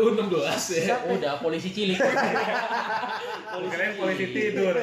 U16 ya. Udah polisi cilik. Keren polisi tidur.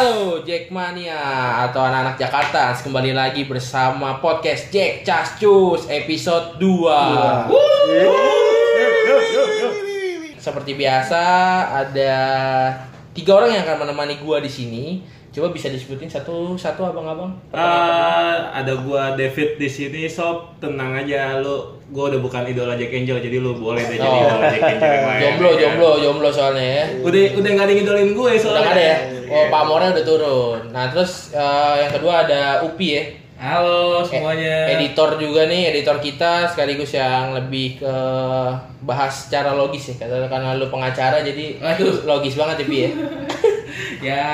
Halo Jackmania atau anak-anak Jakarta Kembali lagi bersama podcast Jack Cascus episode 2 Seperti biasa ada tiga orang yang akan menemani gua di sini. Coba bisa disebutin satu-satu abang-abang. Ah, ada gua David di sini sob tenang aja lu gua udah bukan idola Jack Angel jadi lu boleh deh jadi Oh. idola Jack Angel yang lain jomblo, ya. jomblo, jomblo soalnya ya. udah udah nggak ada yang idolin gue Udah soalnya nggak ada ya? Oh, Iya. Pak Morel udah turun. Nah, terus eh, yang kedua ada Upi ya. Halo Eh, semuanya. editor juga nih, editor kita sekaligus yang lebih ke bahas secara logis ya. Karena lu pengacara jadi Waduh. logis banget ya, Pi ya. Ya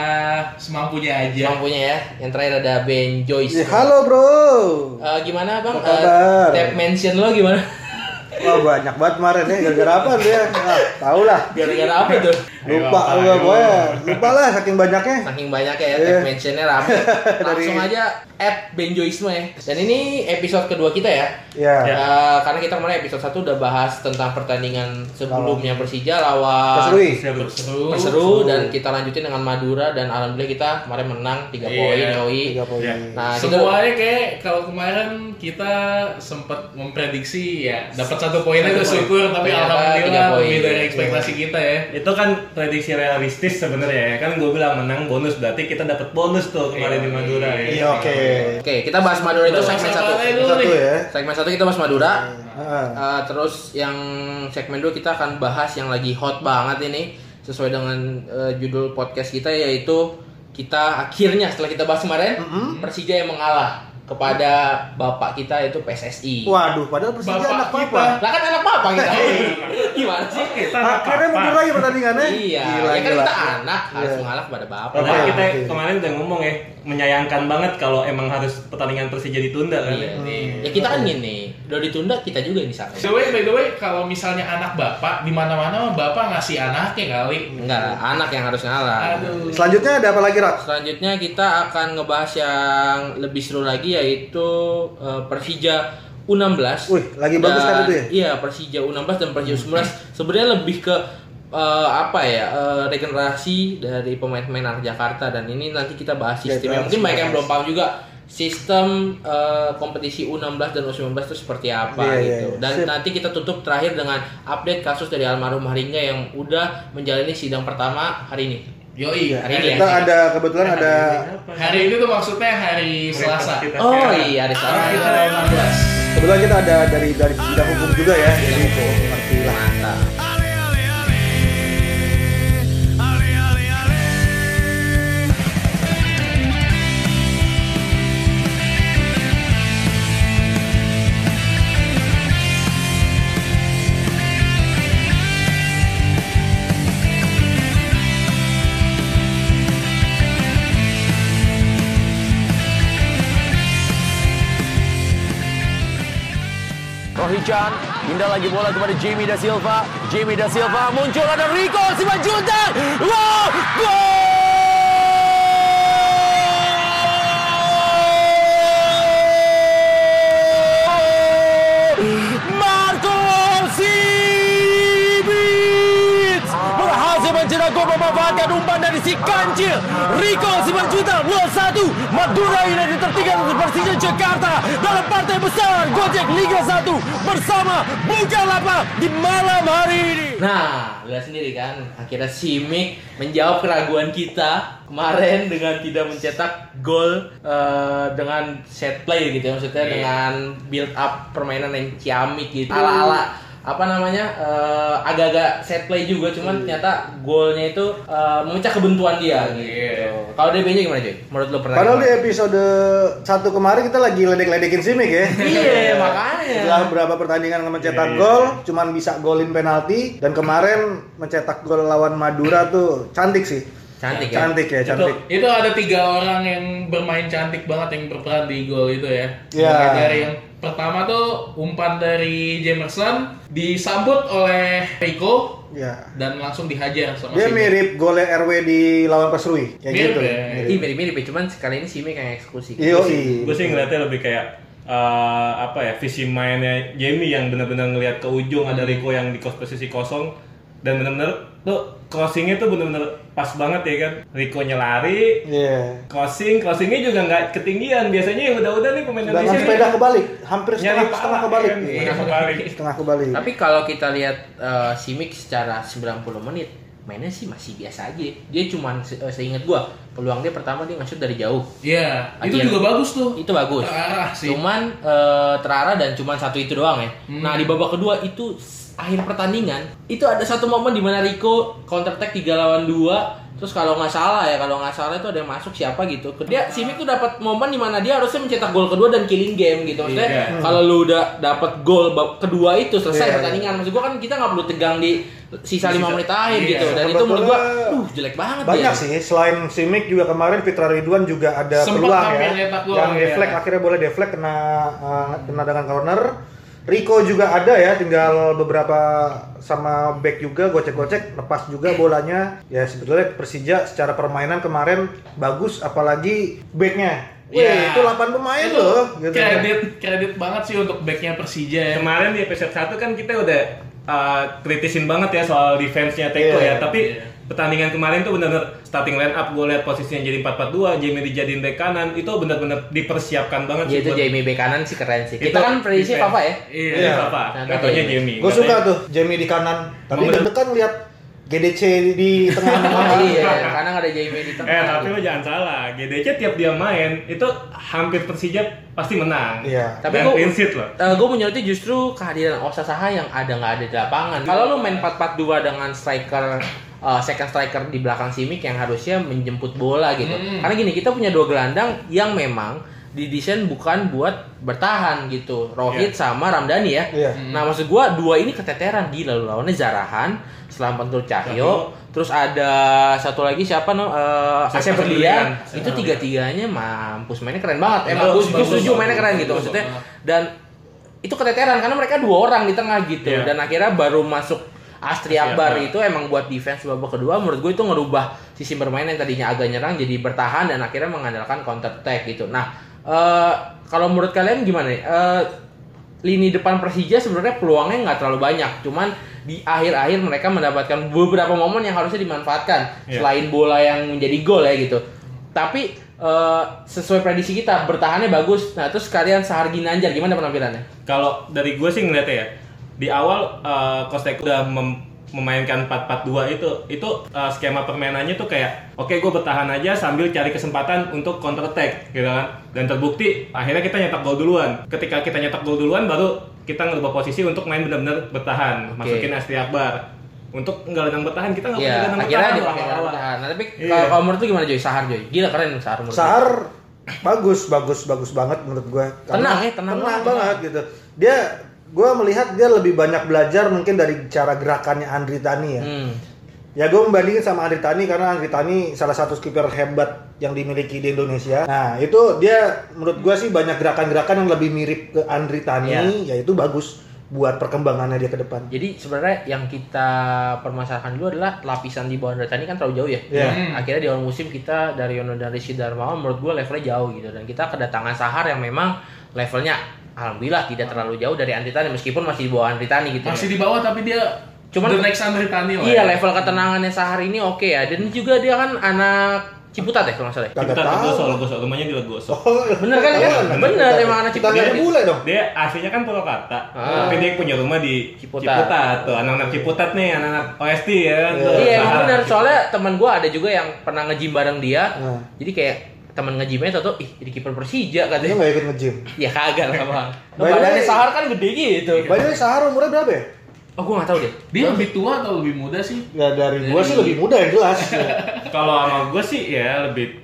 semampunya aja. Mampunya ya. Yang terakhir ada Ben Joyce. Ya, halo bro. Eh, gimana Bang? Apa kabar? Eh, tab mention lo gimana? Wah banyak banget kemarin ya gara-gara apa dia? Ah, tau lah. Gara-gara apa tuh? Lupa gua ayo. pokoknya. Lupa lah saking banyaknya. Saking banyak ya Iya. tab mentionnya rame. Langsung Dari- aja add Ben Joyce ya. Dan ini episode kedua kita ya. Ya. Eh, karena kita kemarin episode 1 udah bahas tentang pertandingan sebelumnya Persija lawan Perserui. Seru. Seru. Perseru dan kita lanjutin dengan Madura dan alhamdulillah kita kemarin menang 3 Iya. poin Yoi. Tiga poin. Ya. Nah, kita Semuanya kayak kalau kemarin kita sempat memprediksi ya dapat satu poin aja Satu syukur tapi alhamdulillah lebih dari ekspektasi kita ya. itu kan prediksi realistis sebenarnya ya kan gue bilang menang bonus berarti kita dapat bonus tuh kemarin di Madura ya. Iya oke. Oke, kita bahas Madura itu segmen Sama 1. aja dulu Satu nih. ya. Segmen 1 kita bahas Madura. Eh, terus yang segmen 2 kita akan bahas yang lagi hot banget ini sesuai dengan eh, judul podcast kita yaitu kita akhirnya setelah kita bahas kemarin Persija yang mengalah kepada bapak kita itu PSSI. Waduh, padahal Persija Bapak anak kita. papa. Lah kan anak papa kita. Gimana sih? kita Akhirnya mundur lagi pertandingannya. Iya, Gila, ya kan gila. kita anak harus Iya. mengalah kepada bapak. Padahal Oke, kita oke. kemarin udah ngomong ya menyayangkan banget kalau emang harus pertandingan Persija ditunda kan Iya, ya. nih. Ya kita kan gini, udah ditunda kita juga yang disalahin. Way, by the way, kalau misalnya anak bapak di mana-mana bapak ngasih anaknya kali. Enggak, anak yang harus ngalah. Aduh. Selanjutnya ada apa lagi, Rak? Selanjutnya kita akan ngebahas yang lebih seru lagi yaitu eh, Persija U16. Wih, lagi bagus Dan- kan itu ya? Iya, Persija U16 dan Persija U19 sebenarnya lebih ke eh, apa ya eh, regenerasi dari pemain-pemain Jakarta dan ini nanti kita bahas Ya, sistemnya. Mungkin banyak yang belum paham juga sistem eh, kompetisi U16 dan U19 itu seperti apa Iya, iya, gitu. iya. Dan Sip. nanti kita tutup terakhir dengan update kasus dari almarhum Haringga yang udah menjalani sidang pertama hari ini. Yoi. Iya. Hari ini ya? Kita ada kebetulan ada Hari ini tuh maksudnya hari Selasa. Oh iya, hari Selasa. Tanggal kita 16. kebetulan kita ada dari dari bidang hukum juga ya. Jadi ngerti lah. Mantap. Lagi bola kepada Jamie Da Silva. Jamie Da Silva muncul ada Rico Simanjuntak. Wow! Gol! Si kancil Rico Simanjuntak 2-1 Madura United tertinggal untuk Persija Jakarta dalam partai besar Gojek Liga 1 bersama Bukalapak di malam hari ini. Nah, lihat sendiri kan, akhirnya Simic menjawab keraguan kita kemarin dengan tidak mencetak gol eh, dengan set play gitu ya, maksudnya Iya. dengan build up permainan yang ciamik gitu. Ala-ala apa namanya eh, agak-agak set play juga cuman ternyata golnya itu eh, memecah kebentuan dia gitu. Iya. Kalau DB-nya gimana cuy? Menurut lo pertandingan? Padahal di episode satu kemarin kita lagi ledek-ledekin Simic ya. Iya, makanya. Setelah berapa pertandingan mencetak iya. gol, cuman bisa golin penalti dan kemarin mencetak gol lawan Madura tuh cantik sih. Cantik ya. Cantik ya, cantik. Itu ada tiga orang yang bermain cantik banget yang berperan di gol itu ya. Iya. Mulai Dari yang pertama tuh umpan dari Jamerson disambut oleh Rico Ya. dan langsung dihajar sama Dia Simic. mirip golnya RW di lawan Perserui, kayak Mirip gitu. ya. Mirip. Iya mirip-mirip ya, cuman sekali ini Simi kayak eksekusi. Iyo, gue sih ngeliatnya lebih kayak eh, apa ya visi mainnya Jamie yang benar-benar ngelihat ke ujung ada Rico yang di kos posisi kosong dan benar-benar tuh crossingnya tuh benar-benar pas banget ya kan Rico lari Iya. crossing crossingnya juga nggak ketinggian biasanya yang udah-udah nih pemain Indonesia sepeda nih, kebalik, hampir setengah, pala, setengah kebalik. kan? Iya. Setengah kebalik Setengah kebalik. Tapi kalau kita lihat eh, Simic secara 90 menit mainnya sih masih biasa aja. Dia cuman se- eh, seingat gua peluang dia pertama dia nge-shoot dari jauh. Iya, itu Akhirnya. juga bagus tuh. Itu bagus. Terarah sih. Cuman eh, terarah dan cuman satu itu doang ya. Hmm. Nah, di babak kedua itu akhir pertandingan itu ada satu momen di mana Rico counter attack 3 lawan 2 Terus kalau nggak salah ya, kalau nggak salah itu ada yang masuk siapa gitu. Dia Simic tuh dapat momen di mana dia harusnya mencetak gol kedua dan killing game gitu. Maksudnya Iya. kalau lu udah dapat gol kedua itu selesai Iya. pertandingan. Maksud gua kan kita nggak perlu tegang di sisa 5 menit akhir Iya. gitu. Dan itu menurut gua, uh jelek banget Banyak dia. sih, selain Simic juga kemarin Fitra Ridwan juga ada Sempat peluang ya. nyetak gol, yang ya. akhirnya boleh deflect kena uh, kena dengan corner. Rico juga ada ya, tinggal beberapa sama back juga gocek-gocek, lepas juga bolanya. Ya sebetulnya Persija secara permainan kemarin bagus, apalagi backnya. Wih, Iya. itu 8 pemain Itu loh. Gitu. Kredit kredit banget sih untuk backnya Persija ya. kemarin di episode 1 kan kita udah uh, kritisin banget ya soal defense-nya Teko Iya. ya tapi Iya. Pertandingan kemarin tuh benar-benar starting line up gue lihat posisinya jadi 4-4-2 Jamie dijadiin back kanan itu benar-benar dipersiapkan banget Iya sih itu buat- Jamie bek kanan sih keren sih. Itu Kita kan prediksi apa ya? Iya. Iya, apa? Nah, Gak taunya Jamie. Jamie. Gue suka tuh Jamie di kanan, tapi Momen- deg-degan lihat GDC di tengah-tengah. iya, karena nggak ada Jamie di tengah. Eh tapi lo jangan salah, GDC tiap dia main itu hampir Persija pasti menang. Iya. Tapi Dan gua- clean sheet loh. gue menyoroti justru kehadiran Osa Saha yang ada nggak ada di lapangan. Kalau lu main 4-4-2 dengan striker uh, second striker di belakang Simic yang harusnya menjemput bola gitu. Hmm. Karena gini, kita punya dua gelandang yang memang didesain bukan buat bertahan gitu. Rohit sama Ramdhani ya. Iya. Nah, maksud gua dua ini keteteran gila lu lawannya Zarahan, Selam Pentul Cahyo, terus ada satu lagi siapa no uh, Asep Berlian. Itu tiga-tiganya mampus mainnya keren banget. Emang Bagus, gue bagus, setuju mainnya keren bagus, gitu bagus maksudnya. Dan itu keteteran karena mereka dua orang di tengah gitu Iya. dan akhirnya baru masuk Astri Akbar itu emang buat defense babak kedua menurut gue itu ngerubah sisi bermain yang tadinya agak nyerang jadi bertahan dan akhirnya mengandalkan counter attack gitu. Nah, eh, kalau menurut kalian gimana nih? Eh, lini depan Persija sebenarnya peluangnya nggak terlalu banyak, cuman di akhir-akhir mereka mendapatkan beberapa momen yang harusnya dimanfaatkan Iya. selain bola yang menjadi gol ya gitu. Tapi eh, sesuai prediksi kita bertahannya bagus. Nah, terus kalian Sahar Ginanjar gimana penampilannya? Kalau dari gue sih ngeliatnya ya, di awal uh, Teko udah mem- memainkan 4-4-2 itu, itu uh, skema permainannya tuh kayak, oke gue bertahan aja sambil cari kesempatan untuk counter attack, gitu kan. Dan terbukti akhirnya kita nyetak gol duluan. Ketika kita nyetak gol duluan, baru kita ngerubah posisi untuk main benar-benar bertahan, Oke. masukin Astri Akbar. Untuk nggak gelandang bertahan kita nggak punya Iya, gelandang akhirnya bertahan dipakai bertahan. Nah, tapi Iya. kalau kalau menurut lu gimana Joy? Sahar Joy. Gila keren Sahar menurut Sahar bagus, bagus, bagus banget menurut gue. Tenang ya, tenang tenang banget. banget gitu. Dia, gue melihat dia lebih banyak belajar mungkin dari cara gerakannya Andri Tani ya. Hmm. Ya gue membandingin sama Andri Tani karena Andri Tani salah satu skipper hebat yang dimiliki di Indonesia. Nah itu dia menurut gue sih banyak gerakan-gerakan yang lebih mirip ke Andri Tani, Iya. yaitu bagus buat perkembangannya dia ke depan. Jadi sebenarnya yang kita permasalahkan dulu adalah lapisan di bawah Tani kan terlalu jauh ya. Iya. Hmm. Akhirnya di awal musim kita dari Yono dan Rizky Darmawan menurut gue levelnya jauh gitu dan kita kedatangan Sahar yang memang levelnya alhamdulillah tidak terlalu jauh dari Andri Tani meskipun masih di bawah Andri Tani gitu. Masih ya. di bawah tapi dia Cuman- the next Andri Tani lah. Iya ya. level ketenangannya Sahar ini oke ya dan juga dia kan anak Ciputat ya kalau nggak salah. ya? Tahu. Legoso, Legoso, rumahnya di Legoso. Oh, Bener kan ya? Bener. Bener emang anak Ciputat. nggak bule dong. Dia aslinya kan Purwakarta, Ah. tapi dia punya rumah di Ciputat. Ciputat. Tuh, anak-anak Ciputat nih, anak-anak OST ya kan. Iya emang Sahara. bener soalnya teman gue ada juga yang pernah nge-gym bareng dia. Hmm. Jadi kayak teman nge-gymnya tau ih jadi kiper Persija Dia katanya. nggak ikut nge-gym. Ya kagak lah bang. Badannya Sahar kan gede gitu. Way, Sahar umurnya berapa ya? Oh, gue nggak tahu deh. Dia lebih tua atau lebih muda sih? Ya dari gua Dari- sih lebih muda yang jelas. Kalau sama gue sih ya lebih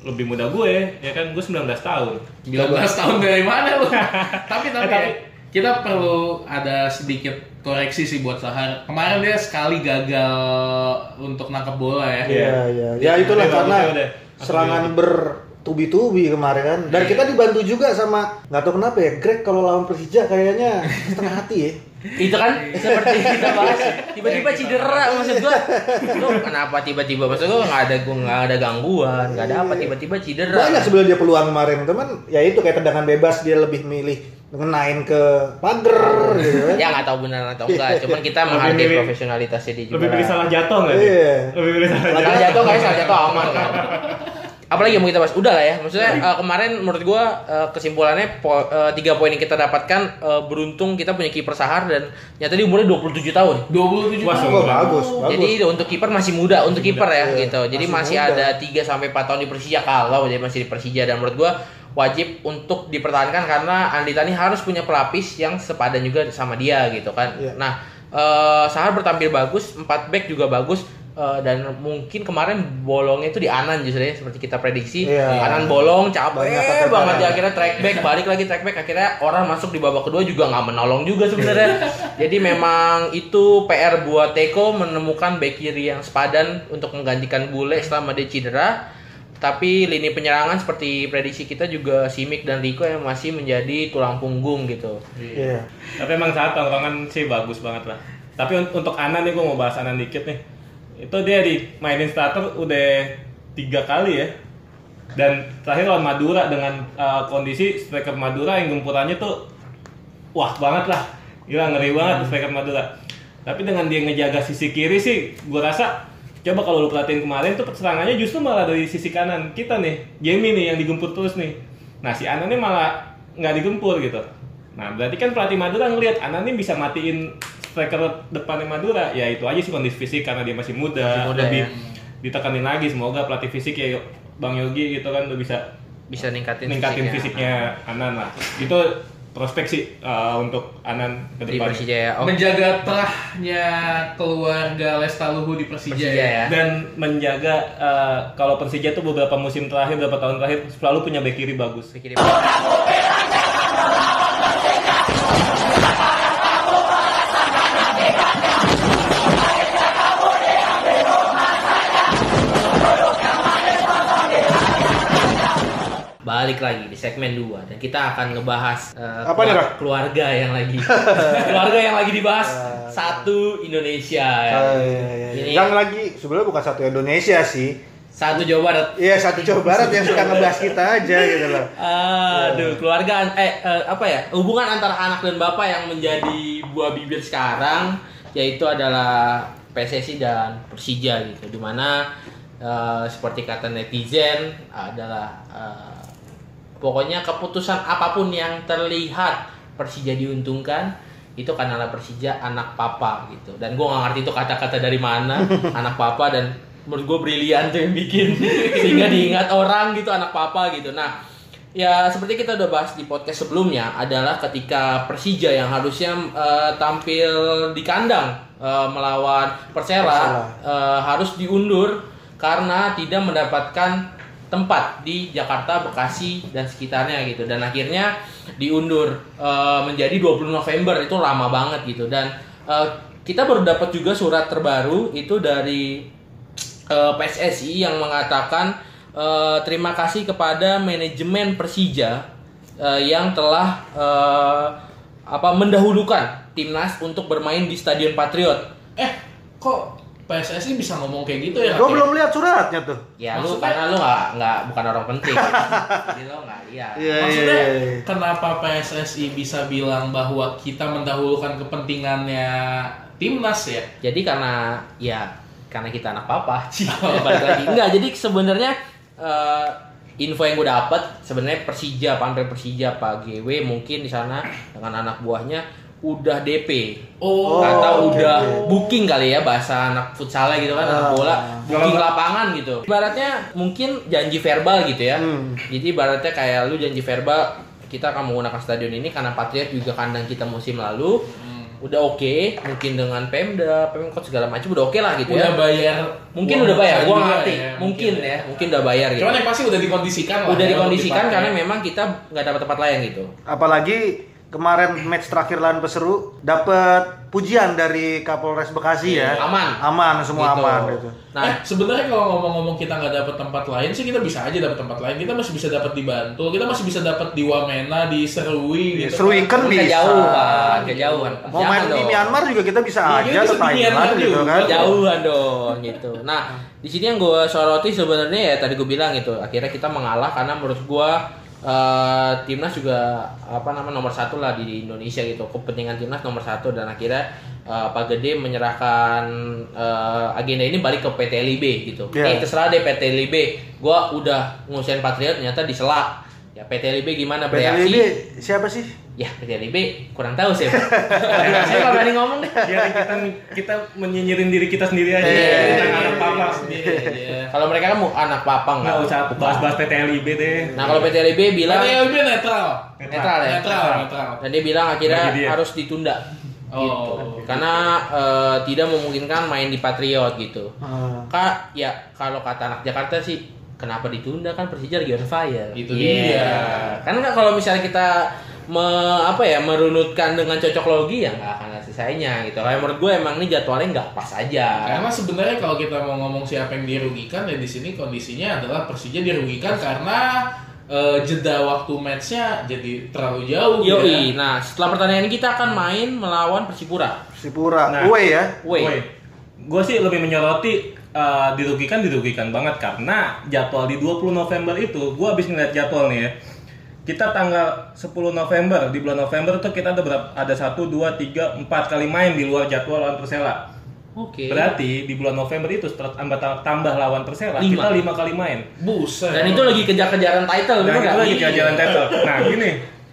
lebih muda gue, ya kan gue 19 tahun. 19 tahun dari mana lu? tapi tapi, Eh, tapi- ya, kita perlu ada sedikit koreksi sih buat Sahar. Kemarin dia sekali gagal untuk nangkep bola ya. Iya, iya. Ya itulah Udah, karena udah, udah. Serangan bertubi-tubi kemarin kan. Dan kita dibantu juga sama nggak tahu kenapa ya, Greg kalau lawan Persija kayaknya setengah hati ya. Itu kan seperti kita bahas tiba-tiba cedera maksud gua. Lu kenapa tiba-tiba maksud gua nggak ada gua nggak ada gangguan, nggak ada apa tiba-tiba cedera. Banyak sebenarnya dia peluang kemarin, teman. Ya itu kayak tendangan bebas dia lebih milih ngenain ke pagar gitu kan. Ya nggak tahu benar atau enggak, cuman kita menghargai milih- profesionalitasnya dia juga. Lebih pilih salah jatuh nggak sih? Iya. Lebih pilih salah Salah jatuh. jatuh kayak salah jatuh aman kan. Apalagi yang mau kita bahas? Udah lah ya. Maksudnya eh, kemarin menurut gua eh, kesimpulannya po- eh, tiga poin yang kita dapatkan eh, beruntung kita punya kiper Sahar dan nyata dia umurnya 27 tahun. 27 Wah, tahun. Bagus, bagus. Jadi untuk kiper masih muda untuk kiper ya Iya, gitu. Jadi masih, masih muda. ada 3 sampai 4 tahun di Persija kalau dia masih di Persija dan menurut gua wajib untuk dipertahankan karena Andi Tani harus punya pelapis yang sepadan juga sama dia gitu kan. Iya. Nah, eh Sahar bertampil bagus, 4 back juga bagus. eh, dan mungkin kemarin bolongnya itu di Anan justru ya seperti kita prediksi Iya. Anan bolong capek Banyak banget ya akhirnya track back balik lagi track back akhirnya orang masuk di babak kedua juga nggak menolong juga sebenarnya jadi memang itu PR buat Teko menemukan back kiri yang sepadan untuk menggantikan Bule selama dia cedera tapi lini penyerangan seperti prediksi kita juga Simic dan Rico yang masih menjadi tulang punggung gitu Iya. Tapi emang saat tongkrongan sih bagus banget lah. Tapi un- untuk Anan nih gue mau bahas Anan dikit nih. Itu dia di mainin starter udah tiga kali ya. Dan terakhir lawan Madura dengan uh, kondisi striker Madura yang gempurannya tuh wah banget lah. Gila ngeri banget striker Madura. Tapi dengan dia ngejaga sisi kiri sih, gue rasa coba kalau lu perhatiin kemarin tuh serangannya justru malah dari sisi kanan kita nih, Jamie nih yang digempur terus nih. Nah si Anan nih malah nggak digempur gitu. Nah berarti kan pelatih Madura ngelihat Anan nih bisa matiin striker depannya Madura. Ya itu aja sih kondisi fisik karena dia masih muda, Masih muda, lebih ya. ditekanin lagi. Semoga pelatih fisik ya Bang Yogi gitu kan udah bisa bisa ningkatin ningkatin fisiknya Anan lah. Itu prospek sih uh, untuk Anan ke di depan. Persija ya oh, Menjaga terahnya keluarga Lestaluhu di Persija, Persija ya. ya Dan menjaga uh, kalau Persija tuh beberapa musim terakhir, beberapa tahun terakhir selalu punya back kiri bagus. Back kiri. Balik lagi di segmen 2 dan kita akan ngebahas eh, Apa nih, keluar- Rak? keluarga yang lagi keluarga yang lagi dibahas satu Indonesia ya. Ah, iya, iya, iya. Ini Yang lagi sebenarnya bukan satu Indonesia sih. satu Jawa Barat. Iya satu Jawa Barat yang suka ngebahas kita aja gitu loh. Aduh, keluarga eh, eh, apa ya? Hubungan antara anak dan bapak yang menjadi buah bibir sekarang yaitu adalah PSSI dan Persija gitu. Di mana eh, seperti kata netizen adalah eh, pokoknya keputusan apa pun yang terlihat Persija diuntungkan itu karena Persija anak papa gitu dan gue nggak ngerti itu kata-kata dari mana anak papa dan menurut gue brilian tuh yang bikin sehingga diingat orang gitu anak papa gitu nah ya seperti kita udah bahas di podcast sebelumnya adalah ketika Persija yang harusnya eh, tampil di kandang eh, melawan Persela, Persela. eh, harus diundur karena tidak mendapatkan tempat di Jakarta, Bekasi dan sekitarnya gitu. Dan akhirnya diundur eh, menjadi 20 November. Itu lama banget gitu. Dan eh, kita baru dapat juga surat terbaru itu dari eh, PSSI yang mengatakan eh, terima kasih kepada manajemen Persija eh, yang telah eh, apa mendahulukan timnas untuk bermain di Stadion Patriot. Eh, kok PSSI bisa ngomong kayak gitu ya? Gue belum lihat suratnya tuh. Ya lu Maksudnya- karena lu nggak nggak bukan orang penting. Jadi lu nggak lihat. Iya Maksudnya iya, iya. kenapa PSSI bisa bilang bahwa kita mendahulukan kepentingannya timnas ya? Jadi karena ya karena kita anak papa. Balik lagi. Enggak, jadi sebenarnya eh, info yang gue dapat sebenarnya Persija, Panpel Persija Pak GW mungkin di sana dengan anak buahnya udah DP. Oh, atau oke, udah booking kali ya bahasa anak futsalnya gitu kan anak Ah. bola booking Kalau- lapangan gitu ibaratnya mungkin janji verbal gitu ya Hmm. jadi ibaratnya kayak lu janji verbal kita akan menggunakan stadion ini karena Patriot juga kandang kita musim lalu udah oke, mungkin dengan Pemda, Pemkot segala macam udah oke lah gitu Udah ya. bayar. Mungkin udah bayar, gua ngerti. ya, mungkin ya, mungkin udah bayar gitu. Cuman yang pasti udah dikondisikan lah. udah ya, dikondisikan karena memang kita nggak dapat tempat lain gitu. Apalagi kemarin match terakhir lawan Peseru dapat pujian dari Kapolres Bekasi ya. Aman. Aman, semua Gitu. aman gitu. Nah, eh, sebenarnya kalau ngomong-ngomong kita nggak dapat tempat lain sih kita bisa aja dapat tempat lain. Kita masih bisa dapat di Bantul, kita masih bisa dapat di Wamena, di Serui Ya, gitu. Serui kan Kan bisa. kejauhan, kejauhan. Mau Jangan main di dong. Myanmar juga kita bisa Iya, aja ke Thailand Myanmar gitu juga. kan. Jauhan dong gitu. Nah, di sini yang gue soroti sebenarnya ya tadi gue bilang gitu. Akhirnya kita mengalah karena menurut gue eh, timnas juga apa nama nomor satu lah di Indonesia gitu. Kepentingan timnas nomor satu dan akhirnya eh, Pak Gede menyerahkan eh, agenda ini balik ke PT LIB gitu. Iya. Eh terserah deh PT LIB. Gue udah ngusain Patriot ternyata disela. Ya PT LIB gimana bereaksi? PTLB siapa sih? Ya PT LIB kurang tahu sih. Saya nggak berani ngomong deh. Ya kita kita menyinyirin diri kita sendiri aja. Iya. Kita nggak ada apa-apa. Iya. Kalau mereka kan mau anak papa Nggak usah bahas-bahas PT LIB deh. Nah kalau PT LIB bilang Tapi LB netral. netral ya. Netral, netral. Dan dia bilang akhirnya harus ditunda. Oh. Gitu. Karena eh, tidak memungkinkan main di Patriot gitu. Hmm. Kak, ya kalau kata anak Jakarta sih kenapa ditunda kan Persija lagi on fire. Itu Iya. dia. Karena kalau misalnya kita me, apa ya merunutkan dengan cocok logi ya nggak akan ada sisanya gitu. Kayak menurut gue emang ini jadwalnya nggak pas aja. Karena sebenarnya kalau kita mau ngomong siapa yang dirugikan ya di sini kondisinya adalah Persija dirugikan karena eh, jeda waktu matchnya jadi terlalu jauh ya. Yoi. Nah setelah pertandingan ini kita akan main melawan Persipura. Sipura. Nah. Away ya. Woi. Gue sih lebih menyoroti uh, dirugikan dirugikan banget karena jadwal di 20 November itu gue habis ngeliat jadwal nih ya. Kita tanggal 10 November di bulan November tuh kita ada berapa? Ada 1 2 3 4 kali main di luar jadwal lawan Persela. Oke. Berarti di bulan November itu setelah tambah tambah lawan Persela Lima. kita lima kali main. Buset. Dan itu lagi kejar-kejaran title, Nah, bener itu nggak? lagi jalan title. Nah, gini,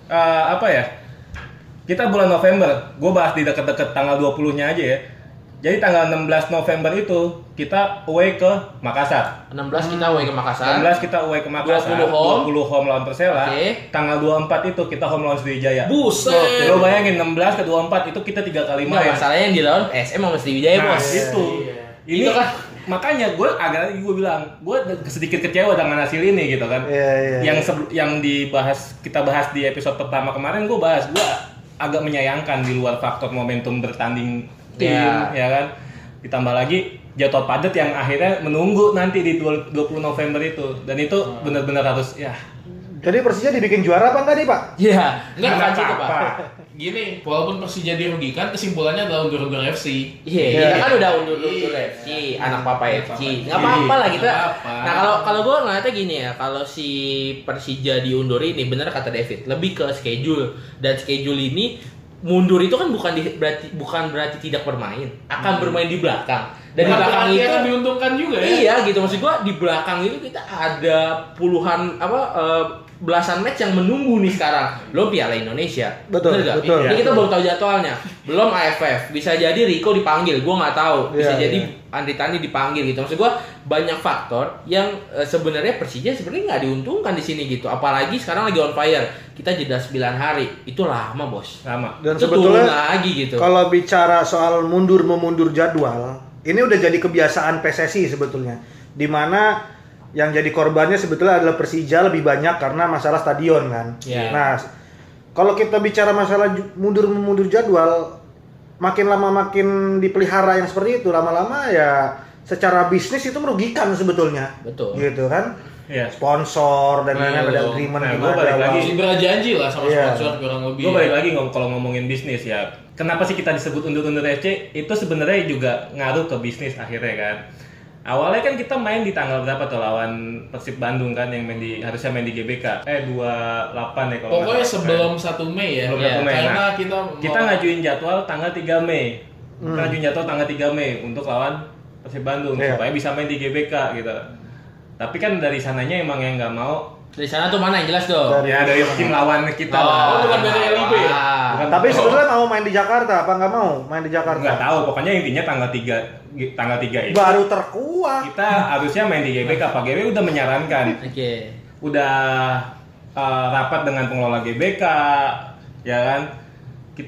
eh, apa ya? Kita bulan November, gue bahas di deket-deket tanggal 20-nya aja ya. Jadi tanggal 16 November itu kita away ke Makassar. 16 kita away ke Makassar. 16 kita away ke Makassar, 20 home. 20 home lawan Persela. Oke. Tanggal 24 itu kita home lawan Sriwijaya. Buset. Lo bayangin 16 ke 24 itu kita tiga kali main. masalahnya yang dilawan SM sama Sriwijaya, Nah, Bos. itu. Ini Itu kan. makanya gue agak gue bilang gue sedikit kecewa dengan hasil ini gitu kan. Iya, iya. Yang sebel- yang dibahas kita bahas di episode pertama kemarin gue bahas gue agak menyayangkan di luar faktor momentum bertanding tim Ya. ya kan. Ditambah lagi jadwal padat yang akhirnya menunggu nanti di 20 November itu dan itu Hmm. benar-benar harus ya Jadi Persija dibikin juara apa enggak nih, Pak? Iya, enggak Nggak bukan gitu, apa-apa. Pak. Gini, walaupun Persija dirugikan, kesimpulannya adalah undur-undur FC. Iya, Iya. kita kan udah undur-undur FC, anak papa FC. Nggak apa-apa lah kita. Nggak apa-apa. Nah, kalau kalau gue ngeliatnya gini ya, kalau si Persija diundur ini bener kata David, lebih ke schedule dan schedule ini mundur itu kan bukan di, berarti bukan berarti tidak bermain, akan bermain di belakang. Dan di Bukan belakang itu diuntungkan juga ya. Iya gitu maksud gua di belakang itu kita ada puluhan apa eh, belasan match yang menunggu nih sekarang. Belum Piala Indonesia. Betul, Bener betul. Ini kita baru tahu jadwalnya. Belum AFF. Bisa jadi Rico dipanggil, gua nggak tahu. Bisa Iya, jadi iya. Andri Tani dipanggil gitu. Maksud gua banyak faktor yang eh, sebenarnya Persija sebenarnya nggak diuntungkan di sini gitu. Apalagi sekarang lagi on fire. Kita jeda 9 hari. Itu lama, Bos. sama. Dan itu turun sebetulnya lagi gitu. kalau bicara soal mundur memundur jadwal, ini udah jadi kebiasaan PSSI sebetulnya. Di mana yang jadi korbannya sebetulnya adalah Persija lebih banyak karena masalah stadion kan. Iya. Nah, kalau kita bicara masalah mundur memundur jadwal, makin lama makin dipelihara yang seperti itu, lama-lama ya secara bisnis itu merugikan sebetulnya. Betul. Gitu kan? Iya. Sponsor dan lain-lain ada betul. agreement Nah, gua balik lagi. Masih berjanji lah sama Iya. sponsor kurang lebih. Gue balik lagi ngom kalau ngomongin bisnis ya. Kenapa sih kita disebut undur-undur FC? Itu sebenarnya juga ngaruh ke bisnis akhirnya kan. Awalnya kan kita main di tanggal berapa tuh lawan Persib Bandung kan yang main di harusnya main di GBK. Eh 28 ya kalau Pokoknya sebelum 1 Mei ya. Sebelum Iya, 1 Mei. Karena Nah, kita kita mau- ngajuin jadwal tanggal 3 Mei. Hmm. Kita ngajuin jadwal tanggal 3 Mei untuk lawan Persib Bandung Iya. supaya bisa main di GBK gitu. Tapi kan dari sananya emang yang nggak mau Dari sana tuh mana yang jelas dong? Dari- ya dari tim lawan kita Oh, lah. Oh, bukan dari LIB ya? Bukan. Tapi sebetulnya mau main di Jakarta apa nggak mau main di Jakarta? nggak tahu pokoknya intinya tanggal 3 tanggal 3 itu Baru terkuat. kita harusnya main di GBK Pak GW udah menyarankan Oke. udah uh, rapat dengan pengelola GBK ya kan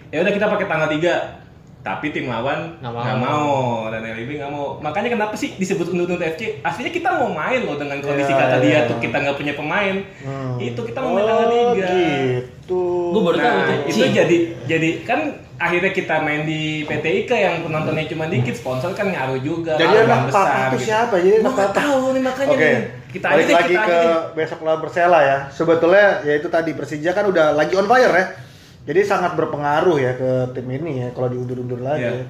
ya udah kita pakai tanggal 3 tapi tim lawan Nggak mau. nggak mau. dan LIB nggak mau makanya kenapa sih disebut undur-undur FC aslinya kita mau main loh dengan kondisi Iya, kata iya. dia tuh kita nggak punya pemain Hmm. itu kita mau main tanggal tiga gitu. Gua baru tahu Nah, tuh. itu jadi jadi kan akhirnya kita main di PT IKA yang penontonnya cuma dikit, sponsor kan ngaruh juga. Jadi anak papa itu gitu. siapa? Jadi nggak papa. tahu nih makanya Oke, nih. Kita aja balik deh, lagi kita ke aja deh. besok lawan Persela ya. Sebetulnya ya itu tadi Persija kan udah lagi on fire ya. Jadi sangat berpengaruh ya ke tim ini ya kalau diundur-undur lagi. Iya. ya.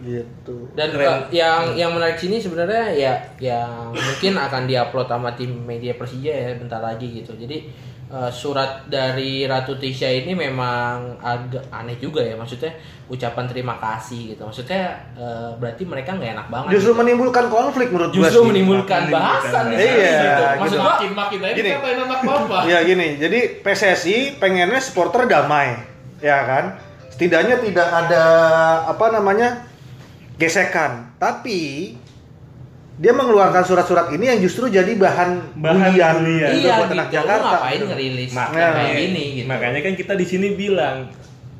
Gitu. Dan Keren. yang yang menarik sini sebenarnya ya yang mungkin akan diupload sama tim media Persija ya bentar lagi gitu. Jadi eh, surat dari Ratu Tisha ini memang agak aneh juga ya maksudnya ucapan terima kasih gitu. Maksudnya eh, berarti mereka nggak enak banget. Justru gitu. menimbulkan konflik menurut gua justru menimbulkan Menimbulkan bahasan Iya, gitu. gitu. Maksud gua makin-makin aja Gini. anak papa. Iya gini, jadi PSSI pengennya supporter damai, ya kan? Setidaknya tidak ada apa namanya gesekan. Tapi dia mengeluarkan surat-surat ini yang justru jadi bahan, Bahan bulian iya buat anak gitu. Lu Jakarta. ngapain ngerilis Makanya, kayak gini gitu. makanya kan kita di sini bilang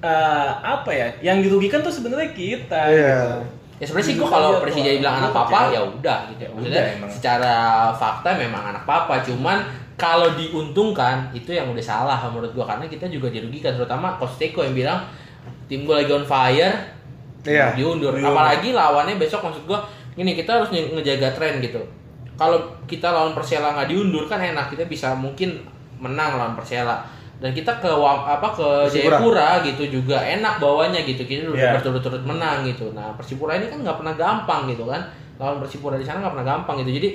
eh, apa ya? Yang dirugikan tuh sebenarnya kita. Iya. gitu. Ya sebenarnya sih gua kalau Iya, Persija Pak. bilang anak Iya. papa ya udah gitu. Ya Maksudnya udah, emang. secara fakta memang anak papa, cuman kalau diuntungkan itu yang udah salah menurut gua karena kita juga dirugikan terutama Coach Teko yang bilang tim gua lagi on fire. Iya. Diundur. Diundur. Apalagi lawannya besok maksud gua gini kita harus nge- ngejaga tren gitu. Kalau kita lawan Persela nggak diundur kan enak kita bisa mungkin menang lawan Persela dan kita ke apa ke. Jayapura gitu juga enak bawanya gitu kita udah Iya. berturut-turut menang gitu nah Persipura ini kan nggak pernah gampang gitu kan lawan Persipura di sana nggak pernah gampang gitu jadi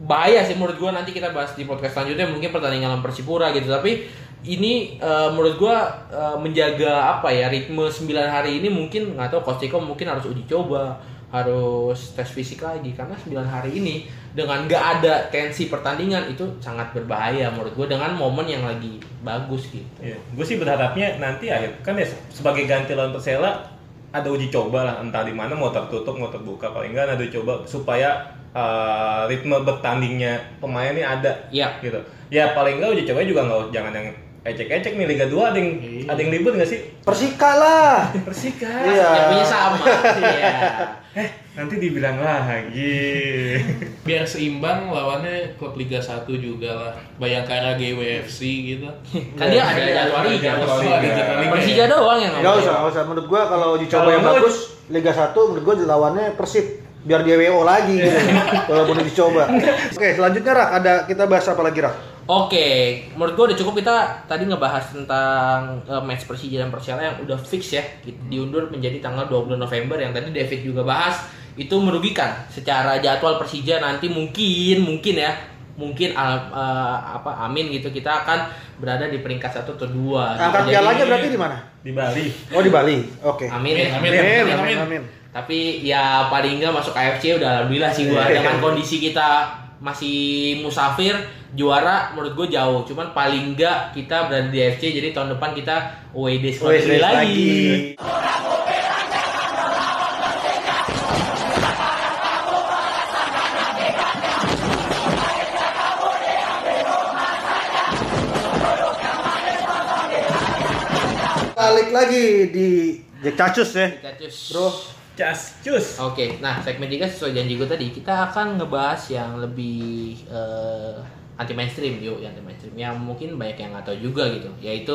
bahaya sih menurut gua nanti kita bahas di podcast selanjutnya mungkin pertandingan lawan Persipura gitu tapi ini eh, menurut gua eh, menjaga apa ya ritme 9 hari ini mungkin nggak tahu Coach Tiko mungkin harus uji coba harus tes fisik lagi karena 9 hari ini dengan nggak ada tensi pertandingan itu sangat berbahaya menurut gua dengan momen yang lagi bagus gitu Iya, gue sih berharapnya nanti akhir kan ya sebagai ganti lawan Persela ada uji coba lah entah di mana mau tertutup mau terbuka paling enggak ada uji coba supaya uh, ritme bertandingnya pemain ini ada Iya. gitu. Ya paling enggak uji coba juga nggak jangan yang ecek-ecek nih Liga 2 ada yang Iya. ada yang ribut nggak sih? Persika lah. Persika. Iya. yang punya sama iya Eh, nanti dibilang lagi. Biar seimbang lawannya klub Liga 1 juga lah. Bayangkara GWFC gitu. kan dia ada jadwal liga Ada Bos. jadwal liga. Persija doang yang Gak nggak usah, boleh. gak usah. Menurut gua kalau uji coba Kalau yang bagus Liga 1 menurut gua lawannya Persib biar dia WO lagi gitu. Walaupun uji coba. Oke, selanjutnya Rak, ada kita bahas apa lagi Rak? Oke, menurut gua udah cukup kita tadi ngebahas tentang eh, match Persija dan Persela yang udah fix ya Gitu, diundur menjadi tanggal 20 November yang tadi David juga bahas itu merugikan secara jadwal Persija nanti mungkin mungkin ya mungkin al- eh, apa amin gitu kita akan berada di peringkat satu atau dua gitu. Angkat Jadi- pialanya berarti di mana? di Bali. Oh di Bali. Oke. Amin, ya. Amin, Amin, amin, amin, amin. amin. Tapi ya paling nggak masuk AFC udah alhamdulillah sih gua Iya. dengan kondisi kita masih musafir juara menurut gue jauh cuman paling nggak kita berada di AFC jadi tahun depan kita away days lagi, lagi. Balik lagi di Jack Cacus ya. Kita cus. Bro. Cas, cus. Oke, nah segmen 3 sesuai janji gue tadi kita akan ngebahas yang lebih eh, anti mainstream yuk, yang anti mainstream yang mungkin banyak yang nggak tahu juga gitu, yaitu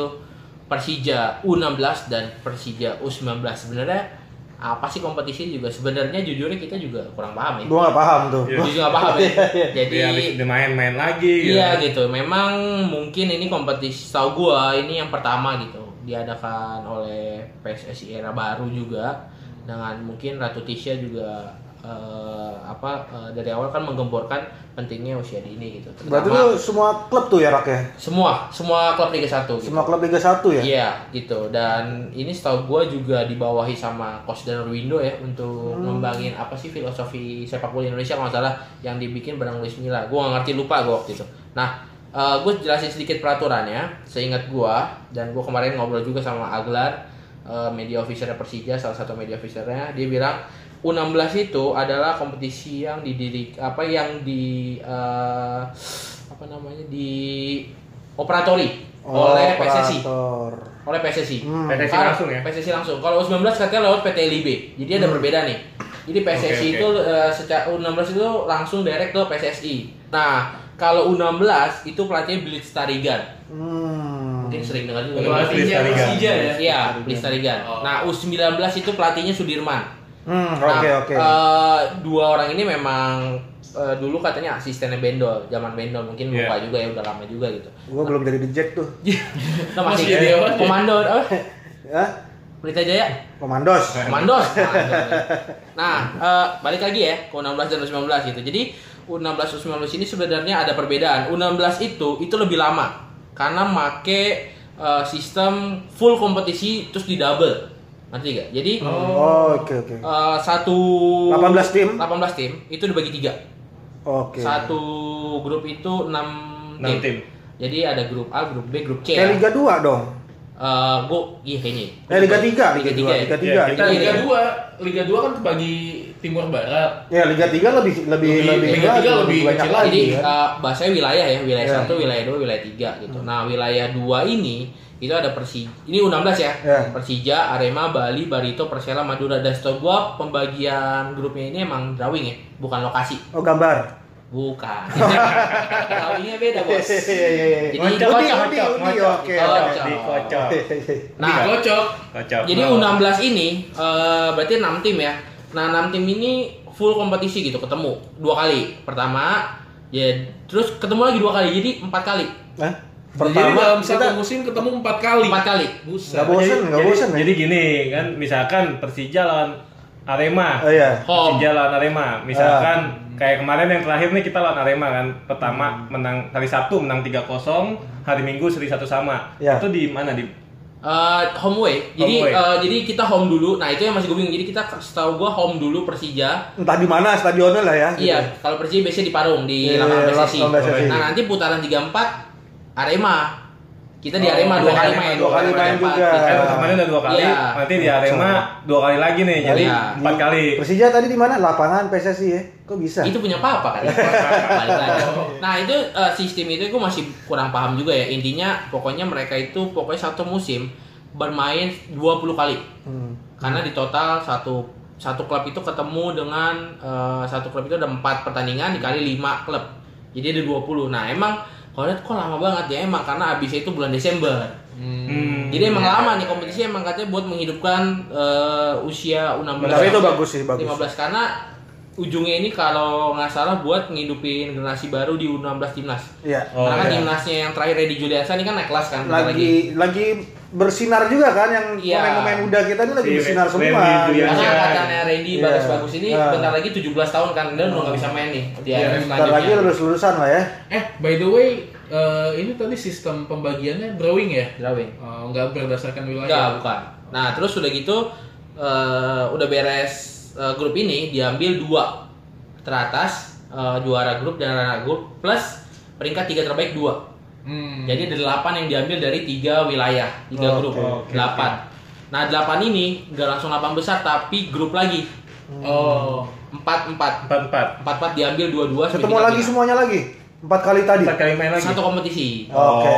Persija U16 dan Persija U19 sebenarnya apa sih kompetisi juga sebenarnya jujurnya kita juga kurang paham ya. Gua gak paham tuh. Iya. Jujur nggak paham ya. Jadi Dia habis udah main-main lagi gitu. Iya gitu, memang mungkin ini kompetisi tahu gua ini yang pertama gitu diadakan oleh PSSI era baru juga dengan mungkin Ratu Tisha juga eh, apa eh, dari awal kan menggemborkan pentingnya usia dini gitu. Berarti Terutama lu semua klub tuh ya Rak ya? semua semua klub Liga 1 gitu. Semua klub Liga 1 ya? Iya gitu dan ini setahu gua juga dibawahi sama Coach Dan Windo ya untuk ngembangin apa sih filosofi sepak bola Indonesia kalau salah yang dibikin bareng Luis Milla. Gua nggak ngerti lupa gua waktu itu. Nah, gue jelasin sedikit peraturannya seingat gua dan gua kemarin ngobrol juga sama Aglar eh, media officernya Persija salah satu media officernya dia bilang U16 itu adalah kompetisi yang didirik apa yang di eh, apa namanya di operatori oleh PSSI Operator. oleh PSSI. Hmm. PSSI langsung ya? PSSI langsung. Kalau U19 katanya lewat PT LIB. Jadi ada perbedaan nih. Jadi PSSI Oke, oke. itu eh, secara U16 itu langsung direct ke PSSI. Nah, kalau U16 itu pelatihnya Blitz Tarigan. Hmm. Mungkin sering dengar juga. Pelatih Pelatihnya Persija. Ya. Iya, Blitz Tarigan. Oh. Nah, U19 itu pelatihnya Sudirman. Hmm, Nah, oke oke. eh, dua orang ini memang eh, dulu katanya asistennya Bendol, zaman Bendol mungkin Iya. lupa juga ya udah lama juga gitu. Gua belum jadi dijek tuh. Nah, masih, Masih jadi apa? komando apa? Ya, Pelita Jaya. komandos. Komandos. Nah, eh, balik lagi ya ke U16 dan U19 gitu. Jadi U16 U19 ini sebenarnya ada perbedaan. U16 itu itu lebih lama karena make eh, sistem full kompetisi terus di double. Ngerti gak? Jadi Oh, oke oke. eh, satu 18 tim? 18 tim itu dibagi tiga. Oke. Satu grup itu 6 Enam tim. Jadi ada grup A, grup B, grup C. Kayak ya. Liga 2 dong. Eh, gua iya kayaknya. Eh Liga 3, Liga Liga 3 2, ya. Liga 3. Iya, Kita Iya, Liga iya. 2, Liga 2 kan kebagi timur barat. Ya Liga 3 lebih lebih Lebih- lebih Liga lagi, 3 lebih banyak kecil lagi Jadi kan. uh, bahasanya wilayah ya, wilayah Iya. satu, wilayah dua, wilayah tiga gitu. Nah wilayah dua ini itu ada Persija, ini U16 ya, Iya. Persija, Arema, Bali, Barito, Persela, Madura. Dan setahu gua pembagian grupnya ini emang drawing ya, bukan lokasi, Oh gambar. Bukan. Drawingnya beda bos. Iya iya iya. Jadi Kocok, kocok, kocok. Kocok. oke. Dikocok. Nah, Kocok. Kocok. jadi U16 ini eh, berarti 6 tim ya. Nah 6 tim ini full kompetisi gitu, ketemu dua kali. Pertama, ya terus ketemu lagi dua kali, jadi empat kali. Hah? Jadi Pertama dalam kita satu musim ketemu empat kali. Empat kali. Buset. Nggak bosen, jadi, bosen ya? Jadi gini kan, misalkan Persija lawan Arema. Oh iya. Home. Persija lawan Arema. Misalkan kayak kemarin yang terakhir nih kita lawan Arema kan. Pertama menang hari Sabtu menang 3-0, hari Minggu seri satu sama. Ya. Itu di mana di Eh, home away. Jadi Home away. eh, jadi kita home dulu. Nah, itu yang masih gue bingung. Jadi kita setahu gua home dulu Persija. Entah di mana stadionnya lah ya. gitu. Iya, kalau Persija biasanya di Parung di Iya, lapangan PSSI. Nah, nanti putaran 34 Arema. Kita di Oh, Arema dua kali main. dua kali main empat. juga. Kan kemarin udah dua kali, Iya. nanti di Arema dua kali lagi nih. Jadi Iya. empat kali. Persija tadi di mana? Lapangan PSSI ya. Kok bisa? Itu punya papa kan? Nah itu eh, sistem itu gue masih kurang paham juga ya. Intinya pokoknya mereka itu pokoknya satu musim bermain 20 kali. Hmm. Karena di total satu satu klub itu ketemu dengan eh, satu klub itu ada empat pertandingan dikali lima klub. Jadi ada 20. Nah emang kalau lihat kok lama banget ya emang karena habisnya itu bulan Desember. Hmm. Jadi emang lama nih kompetisi emang katanya buat menghidupkan eh, usia U16. Tapi itu bagus sih, bagus. 15 karena ujungnya ini kalau nggak salah buat ngidupin generasi baru di U16 timnas. Iya. Oh, karena kan iya. timnasnya yang terakhir Reddy Juliansa ini kan naik kelas kan bentar Lagi lagi bersinar juga kan yang Iya. pemain-pemain muda kita ini lagi Si bersinar semua. Juliansyah. gitu. Karena Iya. angkatannya Randy Iya. bagus-bagus ini Iya. bentar lagi 17 tahun kan dan udah nggak bisa main nih di Iya, AFF Bentar lagi lulus-lulusan lah ya. Eh, by the way, eh, ini tadi sistem pembagiannya drawing ya? Drawing. Eh, nggak berdasarkan wilayah. Enggak, bukan. Nah, terus udah gitu eh, udah beres eh, grup ini diambil dua teratas eh, juara grup dan runner grup plus peringkat tiga terbaik dua. Hmm. Jadi ada delapan yang diambil dari tiga wilayah, tiga Oke, grup, oke, delapan. Nah delapan ini nggak langsung delapan besar tapi grup lagi Oh. empat empat Empat empat. empat empat diambil dua dua. Ketemu lagi semuanya lagi. Empat kali tadi. Empat kali main lagi. Satu kompetisi. Oke.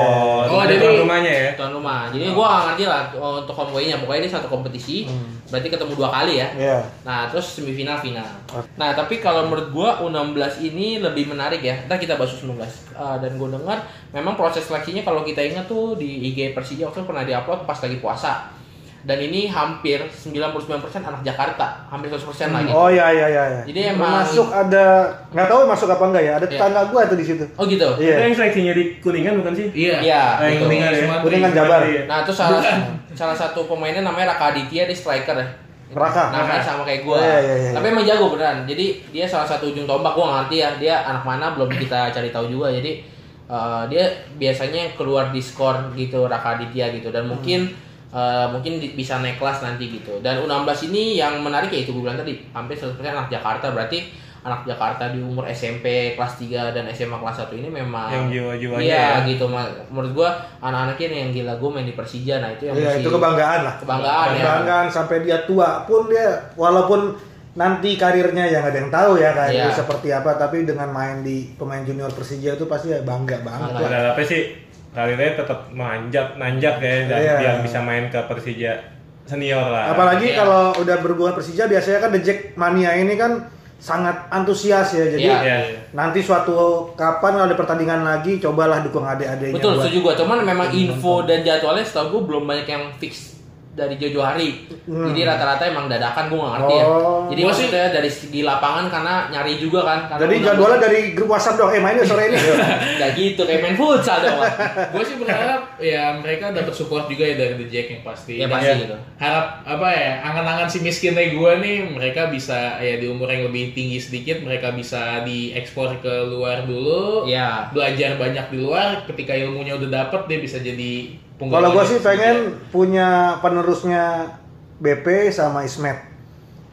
Oh, jadi jadi- tuan rumahnya ya. tuan rumah. Jadi gua nggak ngerti lah oh, untuk away-nya. Pokoknya ini satu kompetisi. Berarti ketemu dua kali ya. Iya. Nah, terus semifinal final. Nah, tapi kalau menurut gua U16 ini lebih menarik ya. Ntar kita bahas U19. Uh, dan gua dengar memang proses seleksinya kalau kita ingat tuh di IG Persija waktu itu pernah diupload pas lagi puasa. Dan ini hampir 99% anak Jakarta, hampir 100% lagi. Oh iya iya iya. iya. Jadi emang- masuk ada nggak tahu masuk apa enggak ya? Ada Iya. tetangga gua tuh di situ. Oh gitu. Itu Iya. yang seleksinya di Kuningan bukan sih? Iya. Iya. Ah, yang betul. Kuningan ya. Kuningan Jabar. Iya. Nah, terus salah salah satu pemainnya namanya Raka Aditya, dia striker ya. Raka. Namanya sama kayak gua. Iya, iya, iya. Tapi emang jago beneran. Jadi dia salah satu ujung tombak gua nggak ngerti ya. Dia anak mana belum kita cari tahu juga. Jadi eh, dia biasanya keluar di skor gitu Raka Aditya gitu dan mungkin eh, mungkin di- bisa naik kelas nanti gitu. Dan U16 ini yang menarik ya itu gue bilang tadi, hampir 100% anak Jakarta berarti anak Jakarta di umur SMP kelas 3 dan SMA kelas 1 ini memang Yang jiwa-jiwanya Iya ya. gitu menurut gua anak-anaknya yang gila gue main di Persija nah itu yang Iya, mesti- itu kebanggaan lah. Kebanggaan ya. Kebanggaan sampai dia tua pun dia walaupun nanti karirnya yang ada yang tahu ya kayak Iya. seperti apa tapi dengan main di pemain junior Persija itu pasti ya bangga banget. Bangga. lah. Berapa sih? Karirnya tetap manjat nanjak ya dan Iya. biar bisa main ke Persija senior lah. Apalagi Iya. kalau udah berhubungan Persija biasanya kan The Jack Mania ini kan sangat antusias ya. Jadi Iya. Iya. nanti suatu kapan ada pertandingan lagi cobalah dukung adik-adiknya. Betul, setuju gua. Cuman memang info dan jadwalnya setahu gua belum banyak yang fix dari jauh-jauh hari. Jadi rata-rata emang dadakan gua nggak ngerti ya. Oh. Jadi Gua sih- maksudnya dari segi lapangan karena nyari juga kan. Karena Jadi jadwalnya dari grup WhatsApp dong. Eh mainnya sore ini. Nggak gitu, kayak main futsal dong. Gue sih berharap ya mereka dapat support juga ya dari The Jack yang pasti. Ya Dan pasti ya, gitu. Harap apa ya angan-angan si miskinnya gue nih mereka bisa ya di umur yang lebih tinggi sedikit mereka bisa diekspor ke luar dulu. Iya. Belajar banyak di luar. Ketika ilmunya udah dapet dia bisa jadi Kalau gue sih pengen punya penerusnya BP sama Ismet.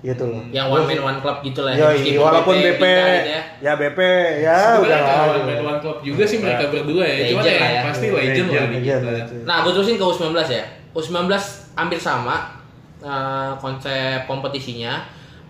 Gitu loh. Yang one man one club gitu lah. Yoi, Meskipun walaupun BP, gitu ya. ya BP ya udah lah. kalau one man one club juga sih mereka berdua ya. Cuma ya ya. pasti legend lah Legend. Nah, gue terusin ke U19 ya. U19 hampir sama eh, konsep kompetisinya.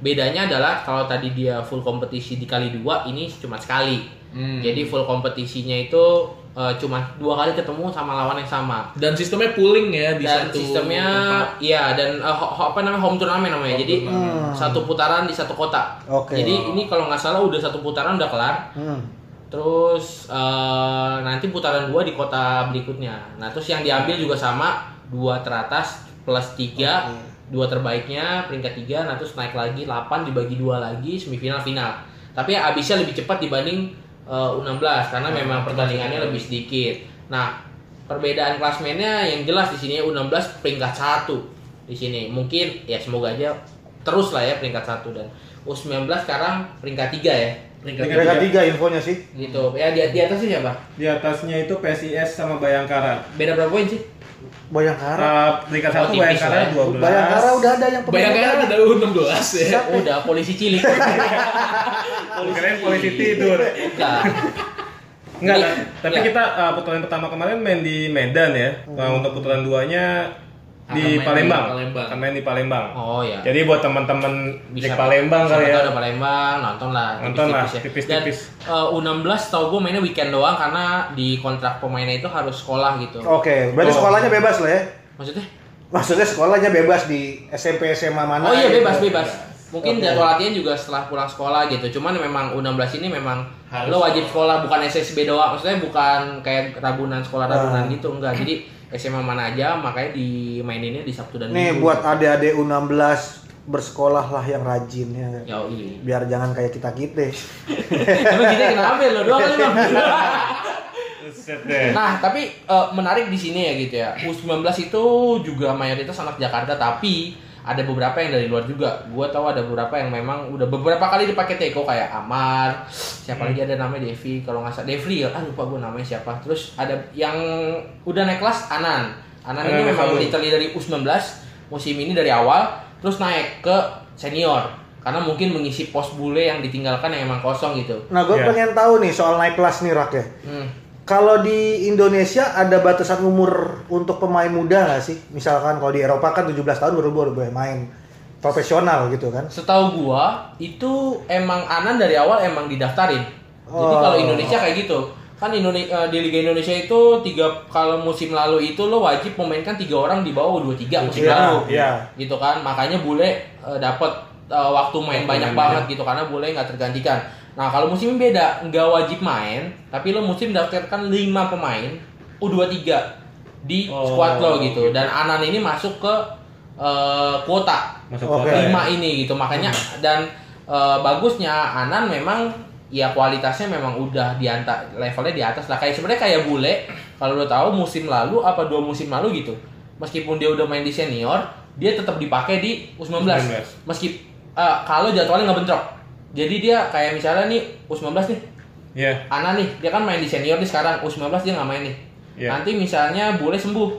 Bedanya adalah kalau tadi dia full kompetisi dikali dua, ini cuma sekali. Hmm. Jadi full kompetisinya itu eh, cuma dua kali ketemu sama lawan yang sama. Dan sistemnya pooling ya di dan satu sistemnya tempat. iya dan eh, ho- ho- apa namanya home turnamen namanya. Home Jadi turnamen. satu putaran di satu kota. Oke. Jadi ini kalau nggak salah udah satu putaran udah kelar. Hmm. Terus eh, nanti putaran dua di kota berikutnya. Nah terus yang diambil juga sama dua teratas plus tiga, dua terbaiknya peringkat tiga. Nah terus naik lagi 8 dibagi dua lagi semifinal final. Tapi abisnya lebih cepat dibanding eh, U16 karena memang pertandingannya lebih sedikit. Nah perbedaan klasmennya yang jelas di sini U16 peringkat satu di sini. Mungkin ya semoga aja terus lah ya peringkat satu dan U19 sekarang peringkat tiga ya Peringkat Mereka tiga infonya sih. gitu ya di, di atasnya siapa Di atasnya itu PSIS sama Bayangkara. beda berapa poin sih Bayangkara. Uh, peringkat satu Bayangkara lah ya. 12. Bayangkara udah ada yang pemain Bayangkara. ada U16 ya. udah polisi cilik Keren polisi tidur. Enggak, kan? tapi kita uh, putaran pertama kemarin main di Medan ya. Nah, untuk putaran duanya di di Palembang. Palembang. Main di Palembang. oh ya Jadi buat teman-teman Jack Palembang kali ya. ada Palembang nonton lah Nonton lah, tipis-tipis ya. tipis-tipis. dan eh, U16 tau gue mainnya weekend doang karena di kontrak pemainnya itu harus sekolah gitu Oke, berarti Oh. sekolahnya bebas lah ya. maksudnya Maksudnya sekolahnya bebas di SMP SMA mana? oh iya gitu. bebas bebas mungkin Oke. jadwal latihan juga setelah pulang sekolah gitu cuman memang U16 ini memang Harus lo wajib sekolah bukan SSB doang maksudnya bukan kayak rabunan sekolah rabunan Ah. gitu enggak jadi SMA mana aja makanya dimaininnya di Sabtu dan Nih Minggu. buat adik-adik U16 bersekolah lah yang rajin ya. Yoi. Biar jangan kayak kita-kita. Emang kita kenapa ya, lo doang kali bang? Nah tapi eh, menarik di sini ya gitu ya. U19 itu juga mayoritas anak Jakarta tapi ada beberapa yang dari luar juga. Gua tahu ada beberapa yang memang udah beberapa kali dipakai Teko kayak Amar, siapa lagi ada namanya Devi kalau nggak salah Devri ya, ah lupa gue namanya siapa. Terus ada yang udah naik kelas Anan. Anan ini Anan memang Sabu. literally dari U19 musim ini dari awal terus naik ke senior karena mungkin mengisi pos bule yang ditinggalkan yang emang kosong gitu. Nah, gue Iya. pengen tahu nih soal naik kelas nih Rak ya. Hmm. Kalau di Indonesia ada batasan umur untuk pemain muda nggak sih? Misalkan kalau di Eropa kan 17 tahun baru baru boleh main profesional gitu kan? Setahu gua itu emang Anan dari awal emang didaftarin. Jadi Oh. kalau Indonesia kayak gitu. Kan Indonesia di Liga Indonesia itu tiga kalau musim lalu itu lo wajib memainkan tiga orang di bawah 23 musim Iya, lalu. iya. Gitu kan. Makanya bule eh, dapat eh, waktu main banyak banget gitu karena bule nggak tergantikan. Nah, kalau musim ini beda, nggak wajib main, tapi lo musim daftarkan 5 pemain U23 di Oh, squad lo gitu. Dan Anan ini masuk ke eh, kuota. Masuk kota ya. lima ini gitu. Makanya dan eh, bagusnya Anan memang ya kualitasnya memang udah di anta- levelnya di atas lah. Kayak sebenarnya kayak bule kalau lo tahu musim lalu apa dua musim lalu gitu meskipun dia udah main di senior dia tetap dipakai di U19 U19. meski eh, kalau jadwalnya nggak bentrok jadi dia kayak misalnya nih U19 nih Iya. Anan nih dia kan main di senior nih sekarang U19 dia nggak main nih Iya. nanti misalnya bule sembuh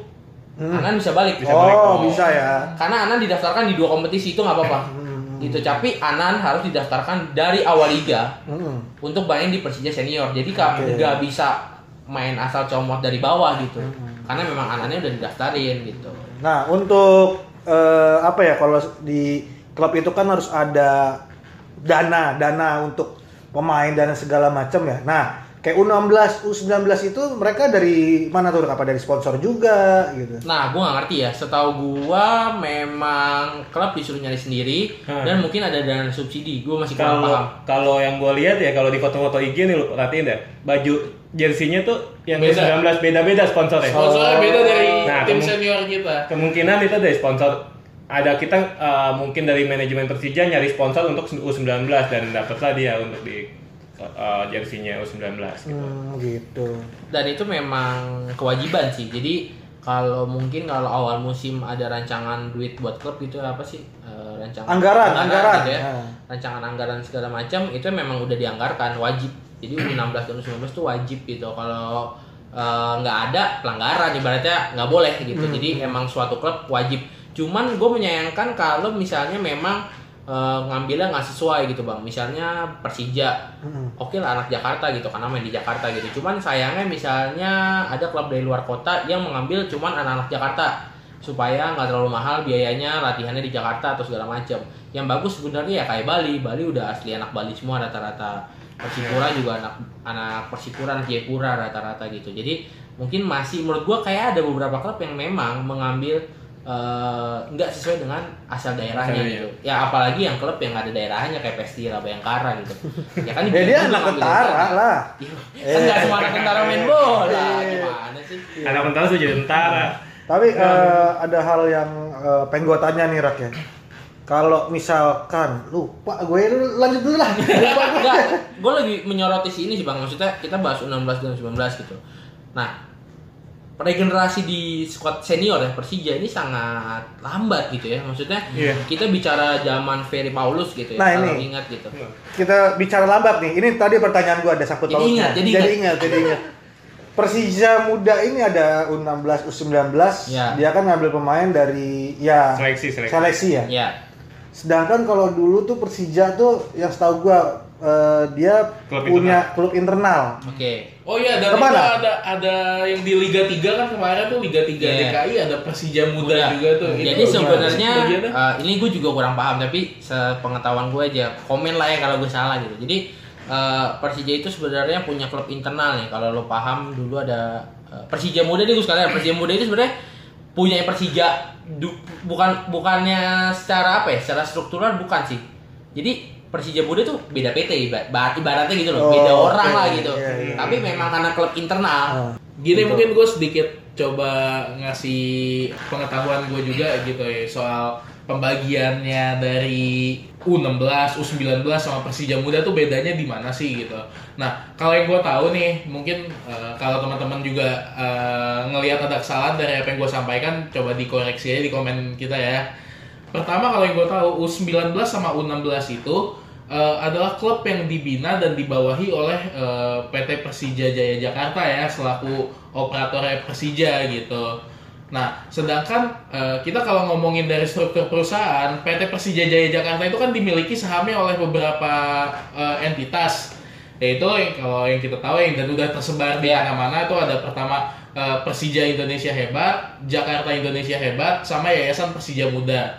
Hmm. Anan bisa balik Bisa balik. oh, Oh. bisa ya. karena Anan didaftarkan di dua kompetisi itu nggak apa-apa Hmm. gitu tapi Anan harus didaftarkan dari awal liga Hmm. untuk main di Persija senior jadi nggak bisa main asal comot dari bawah gitu Hmm. karena memang Anannya udah didaftarin gitu Nah, untuk eh, apa ya kalau di klub itu kan harus ada dana, dana untuk pemain dan segala macam ya. Nah, kayak U16, U19 itu mereka dari mana tuh? Apa dari sponsor juga gitu? Nah, gua nggak ngerti ya. Setahu gua memang klub disuruh nyari sendiri Hmm. dan mungkin ada dana subsidi. Gua masih kurang paham. kalau yang gue lihat ya kalau di foto-foto IG nih lu perhatiin deh baju jersinya tuh yang Beda. U19 beda-beda sponsornya. Sponsornya beda dari Nah, tim senior kita. Kemungkinan itu dari sponsor ada kita uh, mungkin dari manajemen Persija nyari sponsor untuk U19 dan dapatlah dia untuk di uh, jersinya U19 gitu. Hmm, gitu. Dan itu memang kewajiban sih. Jadi kalau mungkin kalau awal musim ada rancangan duit buat klub itu apa sih? Eh, rancangan Anggaran, anggaran. gitu ya. Nah. Rancangan anggaran segala macam itu memang udah dianggarkan wajib. Jadi U16 dan U19 itu wajib gitu. Kalau nggak ada pelanggaran ibaratnya nggak boleh gitu. Jadi emang suatu klub wajib. Cuman gue menyayangkan kalau misalnya memang eh, ngambilnya nggak sesuai gitu bang. Misalnya Persija Hmm. oke lah anak Jakarta gitu karena main di Jakarta gitu. Cuman sayangnya misalnya ada klub dari luar kota yang mengambil cuman anak-anak Jakarta supaya nggak terlalu mahal biayanya latihannya di Jakarta atau segala macam yang bagus sebenarnya ya kayak Bali. Bali udah asli anak Bali semua rata-rata. Persipura juga anak anak Persipura anak Jayapura rata-rata gitu. Jadi mungkin masih menurut gua kayak ada beberapa klub yang memang mengambil eh, nggak sesuai dengan asal daerahnya gitu. ya apalagi yang klub yang ada daerahnya kayak Pestira Bayangkara gitu. Ya kan Ya dia juga anak ngambil tentara lah. Iya, kan nggak semua anak tentara main bola. Gimana sih? Anak tentara tuh jadi tentara. Tapi eh, ada hal yang eh, pengen gue tanya nih Rak ya. Kalau misalkan lupa gue lu lanjut dulu lah. Lupa gue. Enggak, gue lagi menyoroti sini sih bang. Maksudnya kita bahas U16 dan U19 gitu. Nah regenerasi di squad senior ya Persija ini sangat lambat gitu ya maksudnya Iya. kita bicara zaman Ferry Paulus gitu ya Nah, kalau ini. ingat gitu Kita bicara lambat nih. Ini tadi pertanyaan gue ada sangkut Jadi pautnya. ingat, jadi jadi ingat. ingat, jadi ingat. Persija muda ini ada U16, U19. Ya. Dia kan ngambil pemain dari ya Seleksi, seleksi. seleksi ya. ya Sedangkan kalau dulu tuh Persija tuh yang setahu gua eh, dia Klub punya klub internal. oke Oh iya, dan Ke mana? itu ada ada yang di Liga 3 kan kemarin tuh Liga 3 Iya. DKI ada Persija Muda Muda. juga tuh. Itu Jadi sebenarnya eh, ini gue juga kurang paham tapi sepengetahuan gue aja komen lah ya kalau gue salah gitu. Jadi eh, Persija itu sebenarnya punya klub internal nih. Kalau lo paham dulu ada eh, Persija Muda nih gue sekalian. Persija Muda itu sebenarnya punya Persija du- bukan bukannya secara apa ya? Secara struktural bukan sih. Jadi Persija Muda tuh beda PT ibarat, ibaratnya gitu Oh, loh, beda orang oke. lah gitu. Iya, iya. Tapi memang karena klub internal. Ah. Gini Gitu. mungkin gue sedikit coba ngasih pengetahuan gue juga gitu ya soal pembagiannya dari U16, U19 sama Persija Muda tuh bedanya di mana sih gitu. Nah, kalau yang gue tahu nih, mungkin eh, kalau teman-teman juga eh, ngelihat ada kesalahan dari apa yang gue sampaikan, coba dikoreksi aja di komen kita ya. Pertama kalau yang gue tahu U19 sama U16 itu eh, adalah klub yang dibina dan dibawahi oleh eh, PT Persija Jaya Jakarta ya selaku operator Persija gitu. Nah, sedangkan eh, kita kalau ngomongin dari struktur perusahaan, PT Persija Jaya Jakarta itu kan dimiliki sahamnya oleh beberapa eh, entitas. Yaitu yang kalau yang kita tahu yang dan udah tersebar di mana-mana itu ada pertama Persija Indonesia Hebat, Jakarta Indonesia Hebat, sama Yayasan Persija Muda.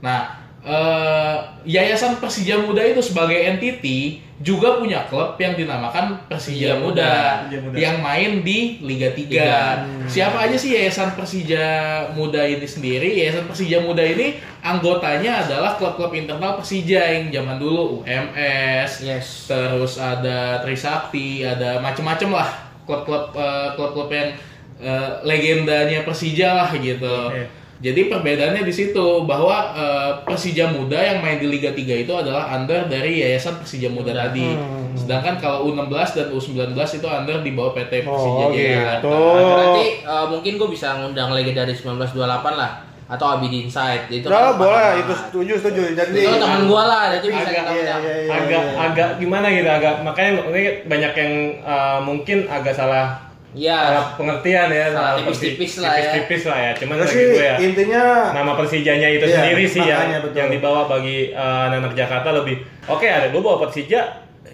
Nah, eh, Yayasan Persija Muda itu sebagai entity juga punya klub yang dinamakan Persija Persija Muda, Persija Muda. yang main di Liga 3. Tiga. Siapa aja sih Yayasan Persija Muda ini sendiri? Yayasan Persija Muda ini anggotanya adalah klub-klub internal Persija yang zaman dulu UMS, Yes. terus ada Trisakti, ada macem-macem lah klub-klub eh, klub-klub yang eh, legendanya Persija lah gitu. Iya. Jadi perbedaannya di situ bahwa eh, Persija Muda yang main di Liga 3 itu adalah under dari Yayasan Persija Muda tadi. Hmm. Sedangkan kalau U16 dan U19 itu under di bawah PT Persija Oh, Jaya gitu. Jakarta. Berarti eh, mungkin gue bisa ngundang lagi dari 1928 lah atau Abidin Insight itu Nah, kan boleh itu setuju setuju. Jadi itu teman gue lah jadi bisa Agak- kita iya, iya, iya, agak iya. agak gimana gitu agak makanya ini banyak yang uh, mungkin agak salah Iya. salah pengertian ya Salah tipis-tipis lah ya. tipis-tipis lah ya cuman Terus bagi sih gue ya intinya nama Persijanya itu Iya, sendiri sih yang makanya betul. yang dibawa bagi uh, anak-anak Jakarta lebih oke ada lu bawa Persija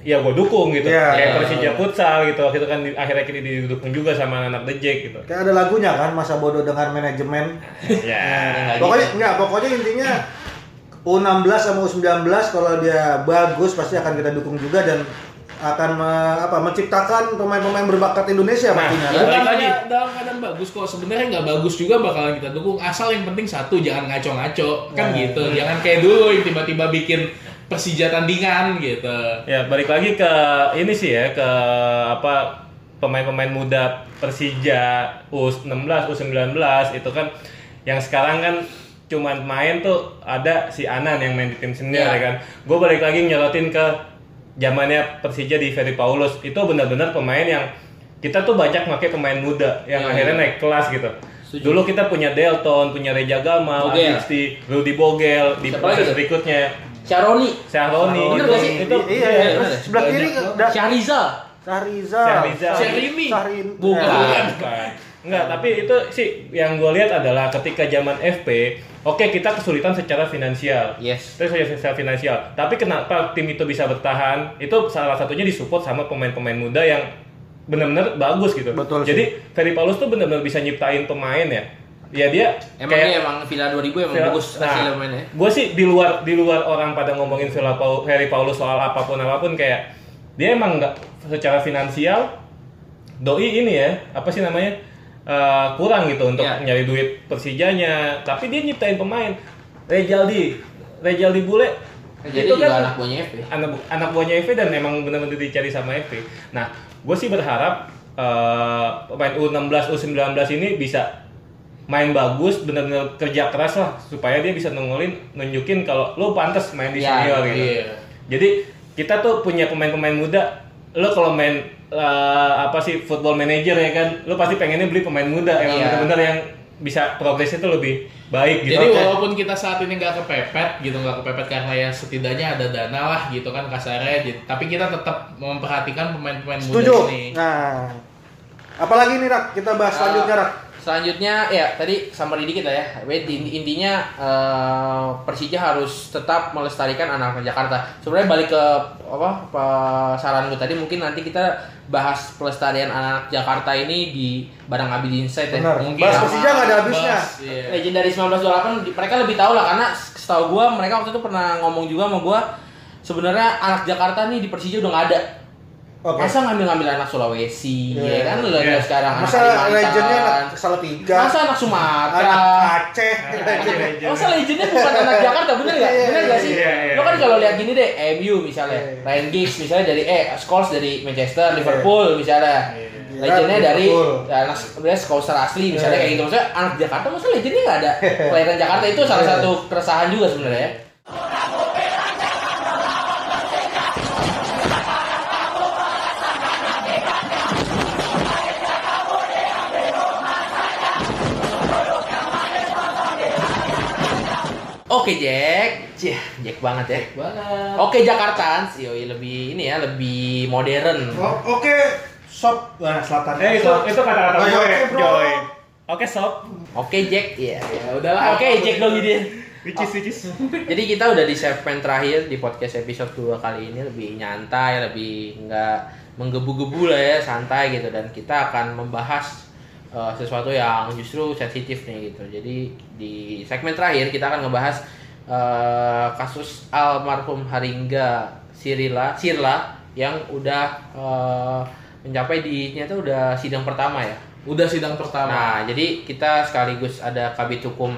ya gue dukung gitu Iya. kayak Iya. Persija futsal gitu waktu itu kan di- akhirnya kita didukung juga sama anak-anak The Jack gitu kayak ada lagunya kan masa bodoh dengan manajemen. ya Nggak Pokoknya gitu. enggak, pokoknya intinya U16 sama U19 kalau dia bagus pasti akan kita dukung juga dan akan me- apa menciptakan pemain-pemain berbakat Indonesia Nah, pastinya. iya. kan? dalam lagi. keadaan, dalam keadaan bagus kok sebenarnya nggak bagus juga bakalan kita dukung asal yang penting satu jangan ngaco-ngaco kan Nah. gitu jangan kayak dulu yang tiba-tiba bikin Persija tandingan gitu Ya balik lagi ke ini sih ya ke apa pemain-pemain muda Persija U16, U19 itu kan yang sekarang kan cuman main tuh ada si Anan yang main di tim senior Ya. ya kan. Gue balik lagi nyorotin ke zamannya Persija di Ferry Paulus itu benar-benar pemain yang kita tuh banyak pakai pemain muda yang Ya, akhirnya ya. naik kelas gitu. Setuju. Dulu kita punya Delton, punya Reja Gamal. Adisti, Rudy Bogel di proses berikutnya Syaroni, Syahroni. Bener gak sih? Itu iya, iya, terus bener. sebelah kiri ada Syahriza. Syahriza, Syahriza. Syahrin, Bukan. Bukan. Enggak, tapi itu sih yang gue lihat adalah ketika zaman FP, oke kita kesulitan secara finansial. Yes. Kesulitan secara finansial. Tapi kenapa tim itu bisa bertahan? Itu salah satunya disupport sama pemain-pemain muda yang benar-benar bagus gitu. Betul sih. Jadi Ferry Paulus tuh benar-benar bisa nyiptain pemain ya. Ya dia Emang dia emang Villa 2000 emang bagus hasilnya mainnya. gue Nah, sih di luar di luar orang pada ngomongin Villa Paul, Harry Paulus soal apa pun apa pun kayak dia emang nggak secara finansial doi ini ya apa sih namanya eh, kurang gitu untuk Ya. nyari duit Persijanya tapi dia nyiptain pemain Rejaldi Rejaldi Bule Jadi itu juga kan anak buahnya FP. anak anak buahnya FP dan emang benar-benar dicari sama FP. Nah, gue sih berharap eh, pemain U16 U19 ini bisa main bagus, benar-benar kerja keras lah supaya dia bisa nongolin nunjukin kalau lo pantas main di Iya, senior gitu. iya. Jadi kita tuh punya pemain-pemain muda, lo kalau main eh, apa sih football manager ya kan, lo pasti pengennya beli pemain muda yang Iya. benar-benar yang bisa progresnya tuh lebih baik gitu. Jadi Oke. walaupun kita saat ini nggak kepepet gitu, nggak kepepet karena ya setidaknya ada dana lah gitu kan kasarnya. Jadi- Tapi kita tetap memperhatikan pemain-pemain muda Setuju. ini. Nah, apalagi nih Rak, kita bahas selanjutnya Rak. Selanjutnya ya tadi summary dikit lah ya. Intinya eh, Persija harus tetap melestarikan anak-anak Jakarta. Sebenarnya balik ke apa saran gue tadi mungkin nanti kita bahas pelestarian anak Jakarta ini di Barang Abid Insight ya. Benar. Mungkin Bahas sama- Persija nggak ada habisnya. bahas, iya. Legend dari 1928 di- mereka lebih tahu lah karena setahu gua mereka waktu itu pernah ngomong juga sama gua sebenarnya anak Jakarta nih di Persija udah nggak ada. Oke. Masa ngambil-ngambil anak Sulawesi Iya. ya kan lu Iya. sekarang anak Masa legendnya anak Salatiga, Masa anak Sumatera. anak Aceh, Masa legendnya bukan anak Jakarta, bener nggak? Iya, Bener nggak sih? iya, iya. Lo kan kalau lihat gini deh, MU misalnya, Iya. Ryan Giggs misalnya dari eh Scholes dari Manchester, Liverpool misalnya. Iya, Legendnya dari ya, anak sebenarnya Scouser asli misalnya Iya. kayak gitu. Maksudnya anak Jakarta masa legendnya nggak ada? Kelahiran Jakarta itu salah Iya. satu keresahan juga sebenarnya. Oke Jack, Cih, Jack banget ya. Banget. Oke Jakarta, yoi lebih ini ya lebih modern. Oh, Oke, sob, nah, selatan. Eh itu itu kata-kata ya, gue, oke. Joy. Oke sob. Oke Jack, iya. Ya udahlah. Oke Jack dong dia. Which is which is. Jadi kita udah di segmen terakhir di podcast episode 2 kali ini lebih nyantai, lebih nggak menggebu-gebu lah ya, santai gitu dan kita akan membahas uh, sesuatu yang justru sensitif nih gitu. Jadi di segmen terakhir kita akan ngebahas uh, kasus almarhum Haringga Sirila Sirla yang udah uh, mencapai di ternyata udah sidang pertama ya. Udah sidang pertama. Nah, jadi kita sekaligus ada kabit hukum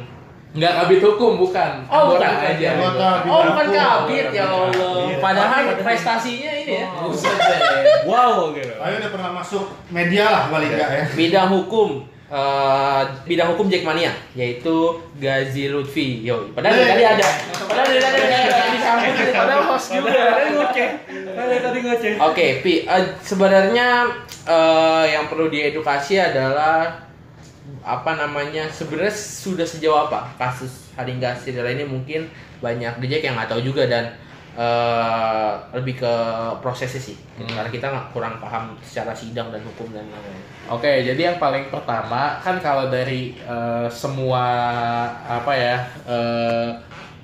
Nggak kabit hukum, bukan. Oh, Anggota bukan. aja. Anggota. Oh bukan kabit ya Allah. Iya. Padahal prestasinya ini ya. Deh. Wow gitu. Ayo udah pernah masuk media lah paling enggak ya. Bidang hukum eh, bidang hukum Jackmania yaitu Gazi Lutfi. Yo, padahal dari tadi ada. Padahal dari tadi ada yang disambut. Padahal host juga. Tadi ngoceh. Tadi tadi ngoceh. Oke, Pi, eh, sebenarnya eh, yang perlu diedukasi adalah apa namanya sebenarnya sudah sejauh apa kasus Haringga Sirila ini? Mungkin banyak DJ yang nggak tahu juga dan eh, lebih ke prosesnya sih. Karena kita nggak kurang paham secara sidang dan hukum dan lain-lain. Oke, jadi yang paling pertama kan kalau dari eh, semua apa ya eh,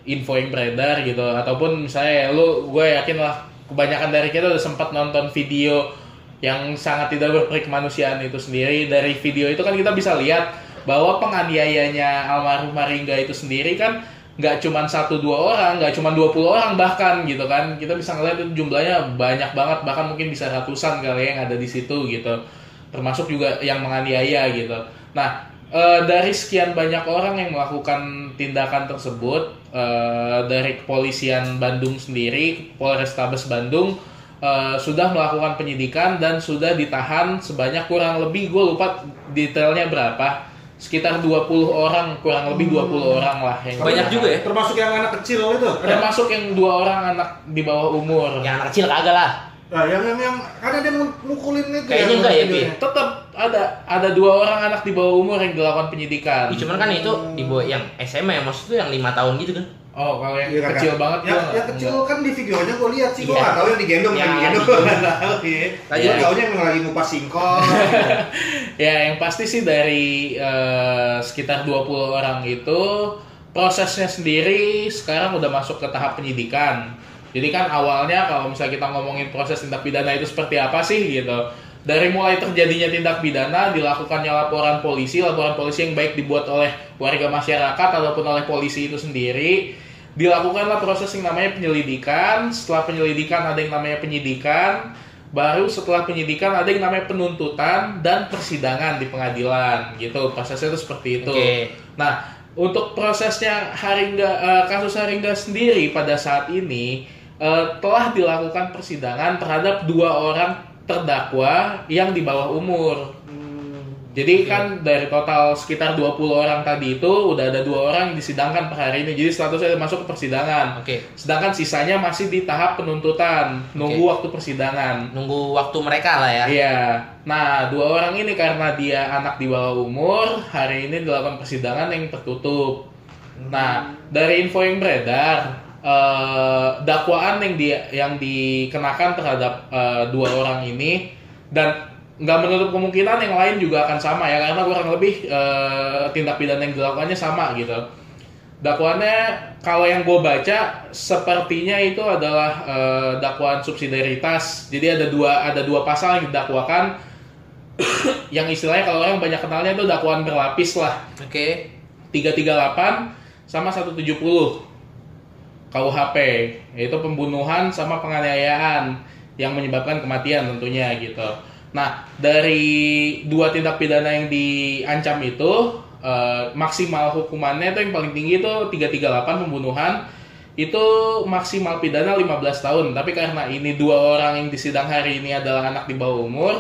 info yang beredar gitu ataupun misalnya ya, lu gue yakin lah kebanyakan dari kita udah sempat nonton video yang sangat tidak berperik kemanusiaan itu sendiri dari video itu kan kita bisa lihat bahwa penganiayanya almarhum Haringga itu sendiri kan nggak cuman satu dua orang, nggak cuman 20 orang bahkan gitu kan. Kita bisa ngeliat itu jumlahnya banyak banget, bahkan mungkin bisa ratusan kali yang ada di situ gitu. Termasuk juga yang menganiaya gitu. Nah, eh, dari sekian banyak orang yang melakukan tindakan tersebut eh, dari kepolisian Bandung sendiri, Polrestabes Bandung eh, sudah melakukan penyidikan dan sudah ditahan sebanyak kurang lebih gue lupa detailnya berapa sekitar 20 orang kurang lebih 20 orang lah yang Banyak juga ya? Termasuk yang anak kecil itu. Ada. termasuk yang dua orang anak di bawah umur Yang anak kecil kagak lah. Nah, yang yang yang ada dia mukulin itu. Kayaknya enggak ya. Pi? tetap ada ada dua orang anak di bawah umur yang dilakukan penyidikan Ih, cuman kan itu di bawah yang SMA ya, maksud tuh yang lima tahun gitu kan. Oh kalau yang Iya, kan, kecil kan? banget gua yang kecil kan di videonya gue lihat sih, gue Iya. nggak tahu yang digendong Yang yang digendong gue nggak tahu ya. Lanjut, Gue Pi. taunya yang lagi ngupas singkong. Ya, yang pasti sih dari eh, sekitar 20 orang itu prosesnya sendiri sekarang udah masuk ke tahap penyidikan. Jadi kan awalnya kalau misalnya kita ngomongin proses tindak pidana itu seperti apa sih gitu. Dari mulai terjadinya tindak pidana dilakukannya laporan polisi, laporan polisi yang baik dibuat oleh warga masyarakat ataupun oleh polisi itu sendiri. Dilakukanlah proses yang namanya penyelidikan, setelah penyelidikan ada yang namanya penyidikan, baru setelah penyidikan ada yang namanya penuntutan dan persidangan di pengadilan gitu prosesnya itu seperti itu Oke. nah untuk prosesnya Haringga eh, kasus Haringga sendiri pada saat ini eh, telah dilakukan persidangan terhadap dua orang terdakwa yang di bawah umur jadi kan dari total sekitar 20 orang tadi itu udah ada dua orang yang disidangkan per hari ini. Jadi statusnya masuk ke persidangan. Oke. Sedangkan sisanya masih di tahap penuntutan, nunggu waktu persidangan. Nunggu waktu mereka lah ya. Iya. Nah, dua orang ini karena dia anak di bawah umur, hari ini dilakukan persidangan yang tertutup. Nah, dari info yang beredar, eh, dakwaan yang di yang dikenakan terhadap eh, dua orang ini dan nggak menutup kemungkinan yang lain juga akan sama ya karena kurang lebih eh, tindak pidana yang dilakukannya sama gitu. Dakwaannya kalau yang gue baca sepertinya itu adalah eh, dakwaan subsidiaritas. Jadi ada dua ada dua pasal yang didakwakan yang istilahnya kalau orang banyak kenalnya itu dakwaan berlapis lah. Oke. 338 sama 170 KUHP yaitu pembunuhan sama penganiayaan yang menyebabkan kematian tentunya gitu. Nah, dari dua tindak pidana yang diancam itu eh, maksimal hukumannya itu yang paling tinggi itu 338 pembunuhan itu maksimal pidana 15 tahun. Tapi karena ini dua orang yang disidang hari ini adalah anak di bawah umur,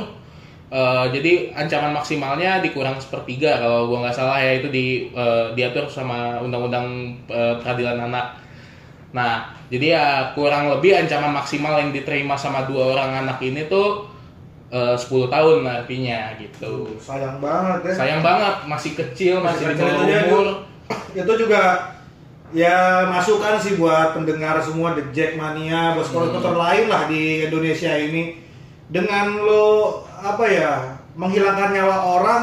eh, jadi ancaman maksimalnya dikurang sepertiga kalau gua nggak salah ya itu di eh, diatur sama undang-undang eh, peradilan anak. Nah, jadi ya kurang lebih ancaman maksimal yang diterima sama dua orang anak ini tuh eh, 10 tahun artinya gitu. Sayang banget ya. Sayang banget, masih kecil, masih di kecil bawah itu umur. itu juga ya masukan sih buat pendengar semua The Jack Mania, bos kolektor lain lah di Indonesia ini. Dengan lo apa ya menghilangkan nyawa orang,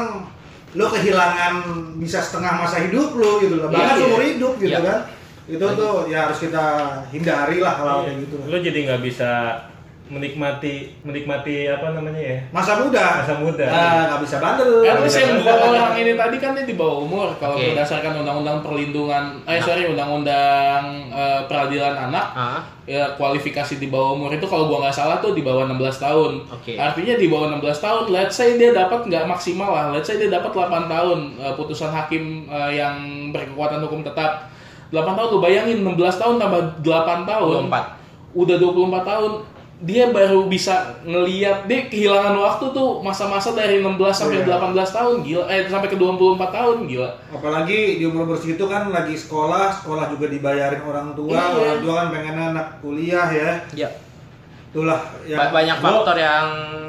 lo kehilangan bisa setengah masa hidup lo gitu loh, bahkan iya. seumur hidup gitu Iya. kan. Itu tuh ya harus kita hindari lah kalau kayak gitu. Lo jadi nggak bisa menikmati menikmati apa namanya ya? Masa muda, Masa muda. Ah, nggak bisa bandel. Least yang dua orang ini tadi kan dia di bawah umur. Kalau Oke. berdasarkan undang-undang perlindungan, eh sorry undang-undang eh, peradilan anak, Ah. ya kualifikasi di bawah umur itu kalau gua nggak salah tuh di bawah 16 tahun. Oke. Artinya di bawah 16 tahun, let's say dia dapat nggak maksimal lah, let's say dia dapat 8 tahun eh, putusan hakim eh, yang berkekuatan hukum tetap. 8 tahun lu bayangin 16 tahun tambah 8 tahun. 24. Udah 24 tahun dia baru bisa ngeliat dia kehilangan waktu tuh masa-masa dari 16 sampai Iya. 18 tahun gila eh sampai ke 24 tahun gila Apalagi di umur umur segitu kan lagi sekolah, sekolah juga dibayarin orang tua, Iya. orang tua kan pengen anak kuliah ya. Ya. Itulah ya. Ba- banyak Gua- faktor yang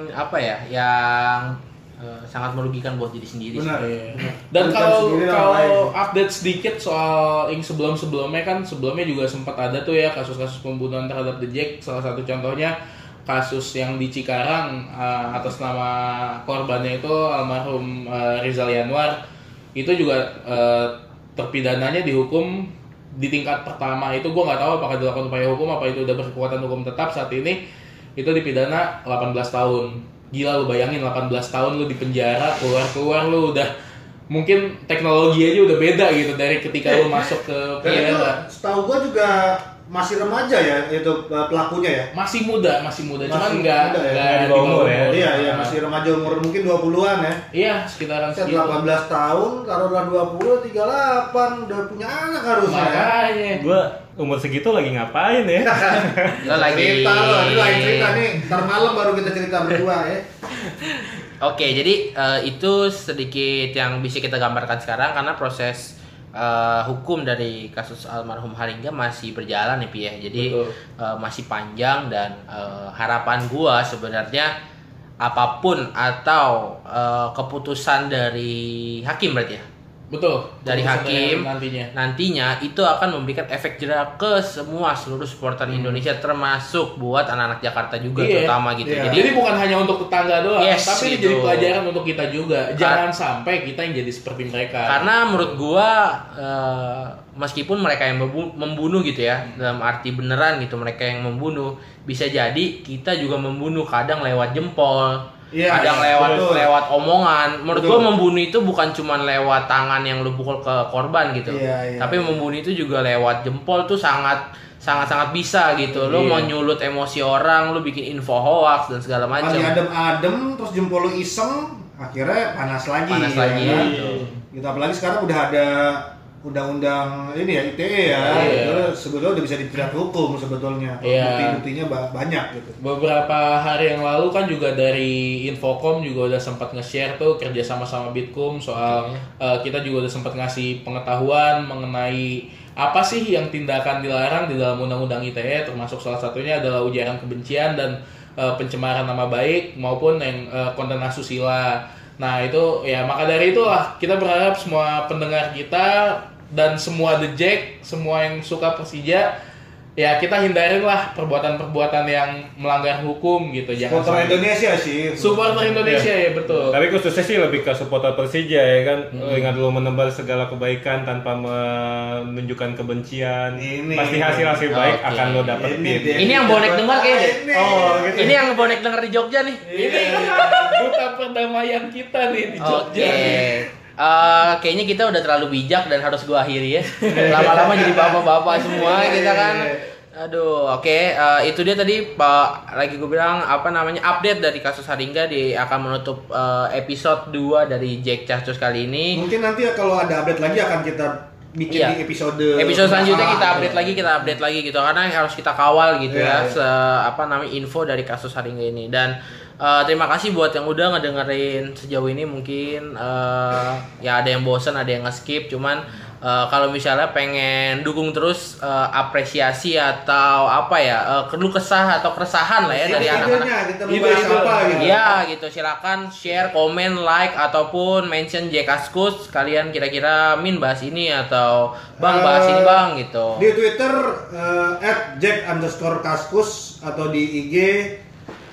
apa ya, yang eh, sangat merugikan buat diri sendiri. sih. Benar. Iya. Dan kalau kalau lain. update sedikit soal yang sebelum-sebelumnya kan sebelumnya juga sempat ada tuh ya kasus-kasus pembunuhan terhadap The Jack. Salah satu contohnya kasus yang di Cikarang eh, atas nama korbannya itu almarhum eh, Rizal Yanwar. Itu juga eh, terpidananya dihukum di tingkat pertama itu gua nggak tahu apakah dilakukan upaya hukum apa itu udah berkekuatan hukum tetap saat ini itu dipidana 18 tahun gila lu bayangin 18 tahun lu di penjara keluar keluar lu udah mungkin teknologi aja udah beda gitu dari ketika lu masuk ke Dan itu Piala. setahu gua juga masih remaja ya itu uh, pelakunya ya. Masih muda, masih muda, cuman Masih nggak muda ya? nggak Nggak di bawah umur ya? umur. Iya, iya Nah, masih remaja umur mungkin 20-an ya. Iya, sekitaran Set segitu. 18 tahun, taruhlah 20, 38, udah punya anak harusnya. Makanya. Gua umur segitu lagi ngapain ya? Lo lagi Cerita ini lain cerita nih. Ntar malam baru kita cerita berdua ya. Oke, jadi eh, itu sedikit yang bisa kita gambarkan sekarang karena proses eh, hukum dari kasus almarhum Haringga masih berjalan nih Pi ya. Jadi Betul. eh, masih panjang dan eh, harapan gua sebenarnya apa pun atau eh, keputusan dari hakim berarti ya Betul. dari hakim nantinya. nantinya itu akan memberikan efek jerah ke semua seluruh supporter Indonesia termasuk buat anak-anak Jakarta juga Iya. terutama gitu. Iya. Jadi Jadi bukan hanya untuk tetangga doang, Yes, tapi gitu. jadi pelajaran untuk kita juga. Jangan sampai kita yang jadi seperti mereka. Karena menurut gua eh, meskipun mereka yang membu- membunuh gitu ya dalam arti beneran gitu mereka yang membunuh bisa jadi kita juga membunuh kadang lewat jempol Iya, kadang iya, lewat betul. lewat omongan menurut Betul. gua membunuh itu bukan cuma lewat tangan yang lu pukul ke korban gitu Iya, iya. tapi membunuh itu juga lewat jempol tuh sangat sangat sangat bisa gitu lu Iya. mau nyulut emosi orang lu bikin info hoax dan segala macam Lagi adem-adem, terus jempol lu iseng, akhirnya panas lagi. Panas ya lagi, kan? gitu. Gitu, apalagi sekarang udah ada undang-undang ini ya ITE ya, Iya. itu sebetulnya udah bisa dijerat hukum sebetulnya. Iya. Bukti-buktinya ba- banyak gitu. Beberapa hari yang lalu kan juga dari Infocom juga udah sempat nge-share tuh kerja sama sama Bitkum soal eh, kita juga udah sempat ngasih pengetahuan mengenai apa sih yang tindakan dilarang di dalam undang-undang ITE termasuk salah satunya adalah ujaran kebencian dan eh, pencemaran nama baik maupun yang eh, konten asusila. Nah itu ya maka dari itulah kita berharap semua pendengar kita dan semua The Jack, semua yang suka Persija ya kita hindarin lah perbuatan-perbuatan yang melanggar hukum gitu jangan Supporter sampai- Indonesia sih. supporter Indonesia ya betul Tapi khususnya sih lebih ke supporter Persija ya kan. Ingat lu menebar segala kebaikan tanpa menunjukkan kebencian. Ini. Pasti hasil-hasil baik Oke. akan lo dapetin. dia. Ini yang bonek dengar kayaknya. Ini. Oh, gitu. ini yang bonek denger di Jogja nih ini duta perdamaian kita nih di Oke. Jogja nih. Eh, kayaknya kita udah terlalu bijak dan harus gua akhiri ya. Lama-lama jadi bapak-bapak semua kita kan. Aduh, oke. Eh, itu dia tadi Pak lagi gue bilang apa namanya update dari kasus Haringga di akan menutup eh, episode 2 dari Jack Cactus kali ini. Mungkin nanti ya kalau ada update lagi akan kita bikin Iya. di episode Episode selanjutnya kita update lagi, kita update lagi gitu. Karena harus kita kawal gitu Iya, ya, iya. se apa namanya info dari kasus Haringga ini. Dan eh, terima kasih buat yang udah ngedengerin sejauh ini mungkin. Eh, ya ada yang bosen, ada yang nge-skip. Cuman eh, kalau misalnya pengen dukung terus eh, apresiasi atau apa ya eh, keluh kesah atau keresahan lah ya dari anak-anak kita bahas apa gitu. Iya gitu silakan share, komen, like ataupun mention Jekaskus kalian kira-kira Min bahas ini atau Bang bahas ini Bang gitu. Di Twitter eh, at Jack underscore Kaskus atau di IG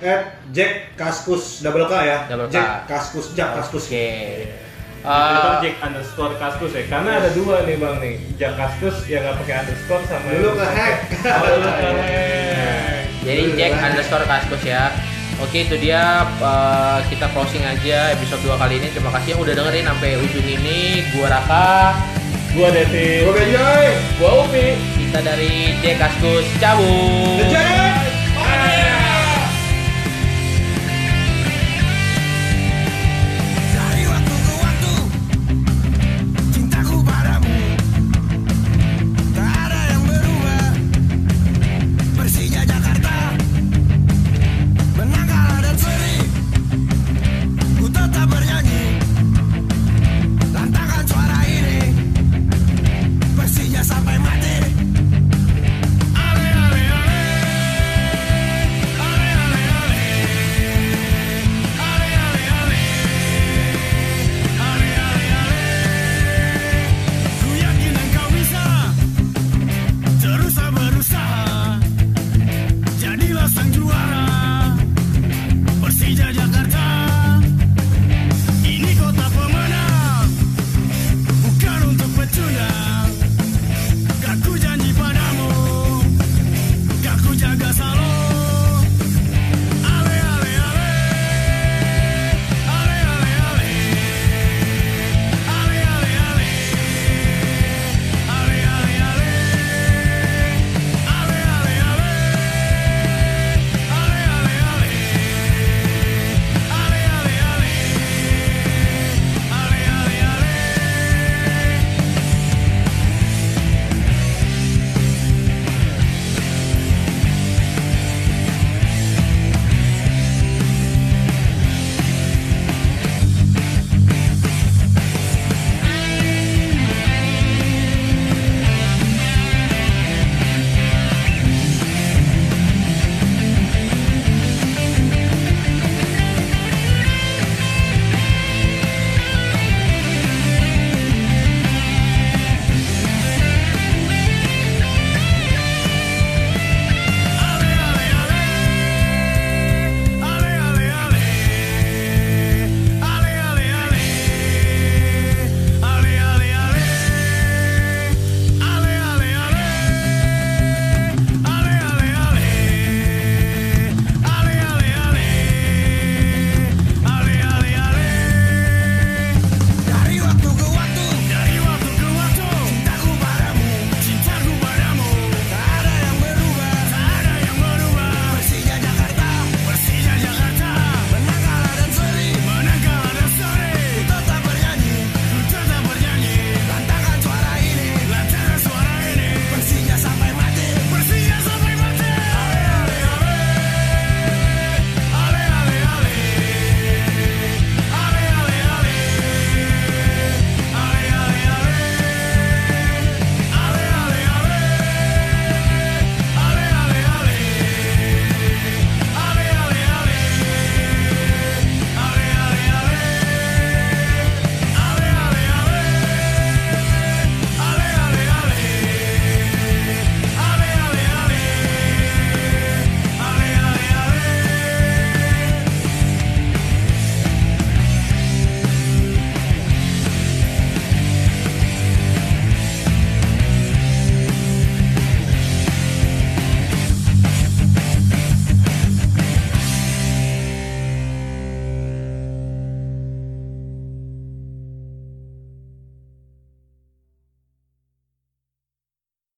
at Jack Kaskus double K ya. Double K. Jack Kaskus, Jack Kaskus. Oke. Eh, Jack underscore kaskus ya. Karena ada dua nih bang nih. Jack kaskus yang nggak pakai underscore sama Dulu ke hack. Oh, dulu ke hack. jadi Jack underscore Kaskus ya. Oke itu dia eh, kita closing aja episode 2 kali ini. Terima kasih yang udah dengerin sampai ujung ini. Gua Raka, Gua Devi. Gue Benjoy. gua Upi kita dari Jack Kaskus cabut. The Jack.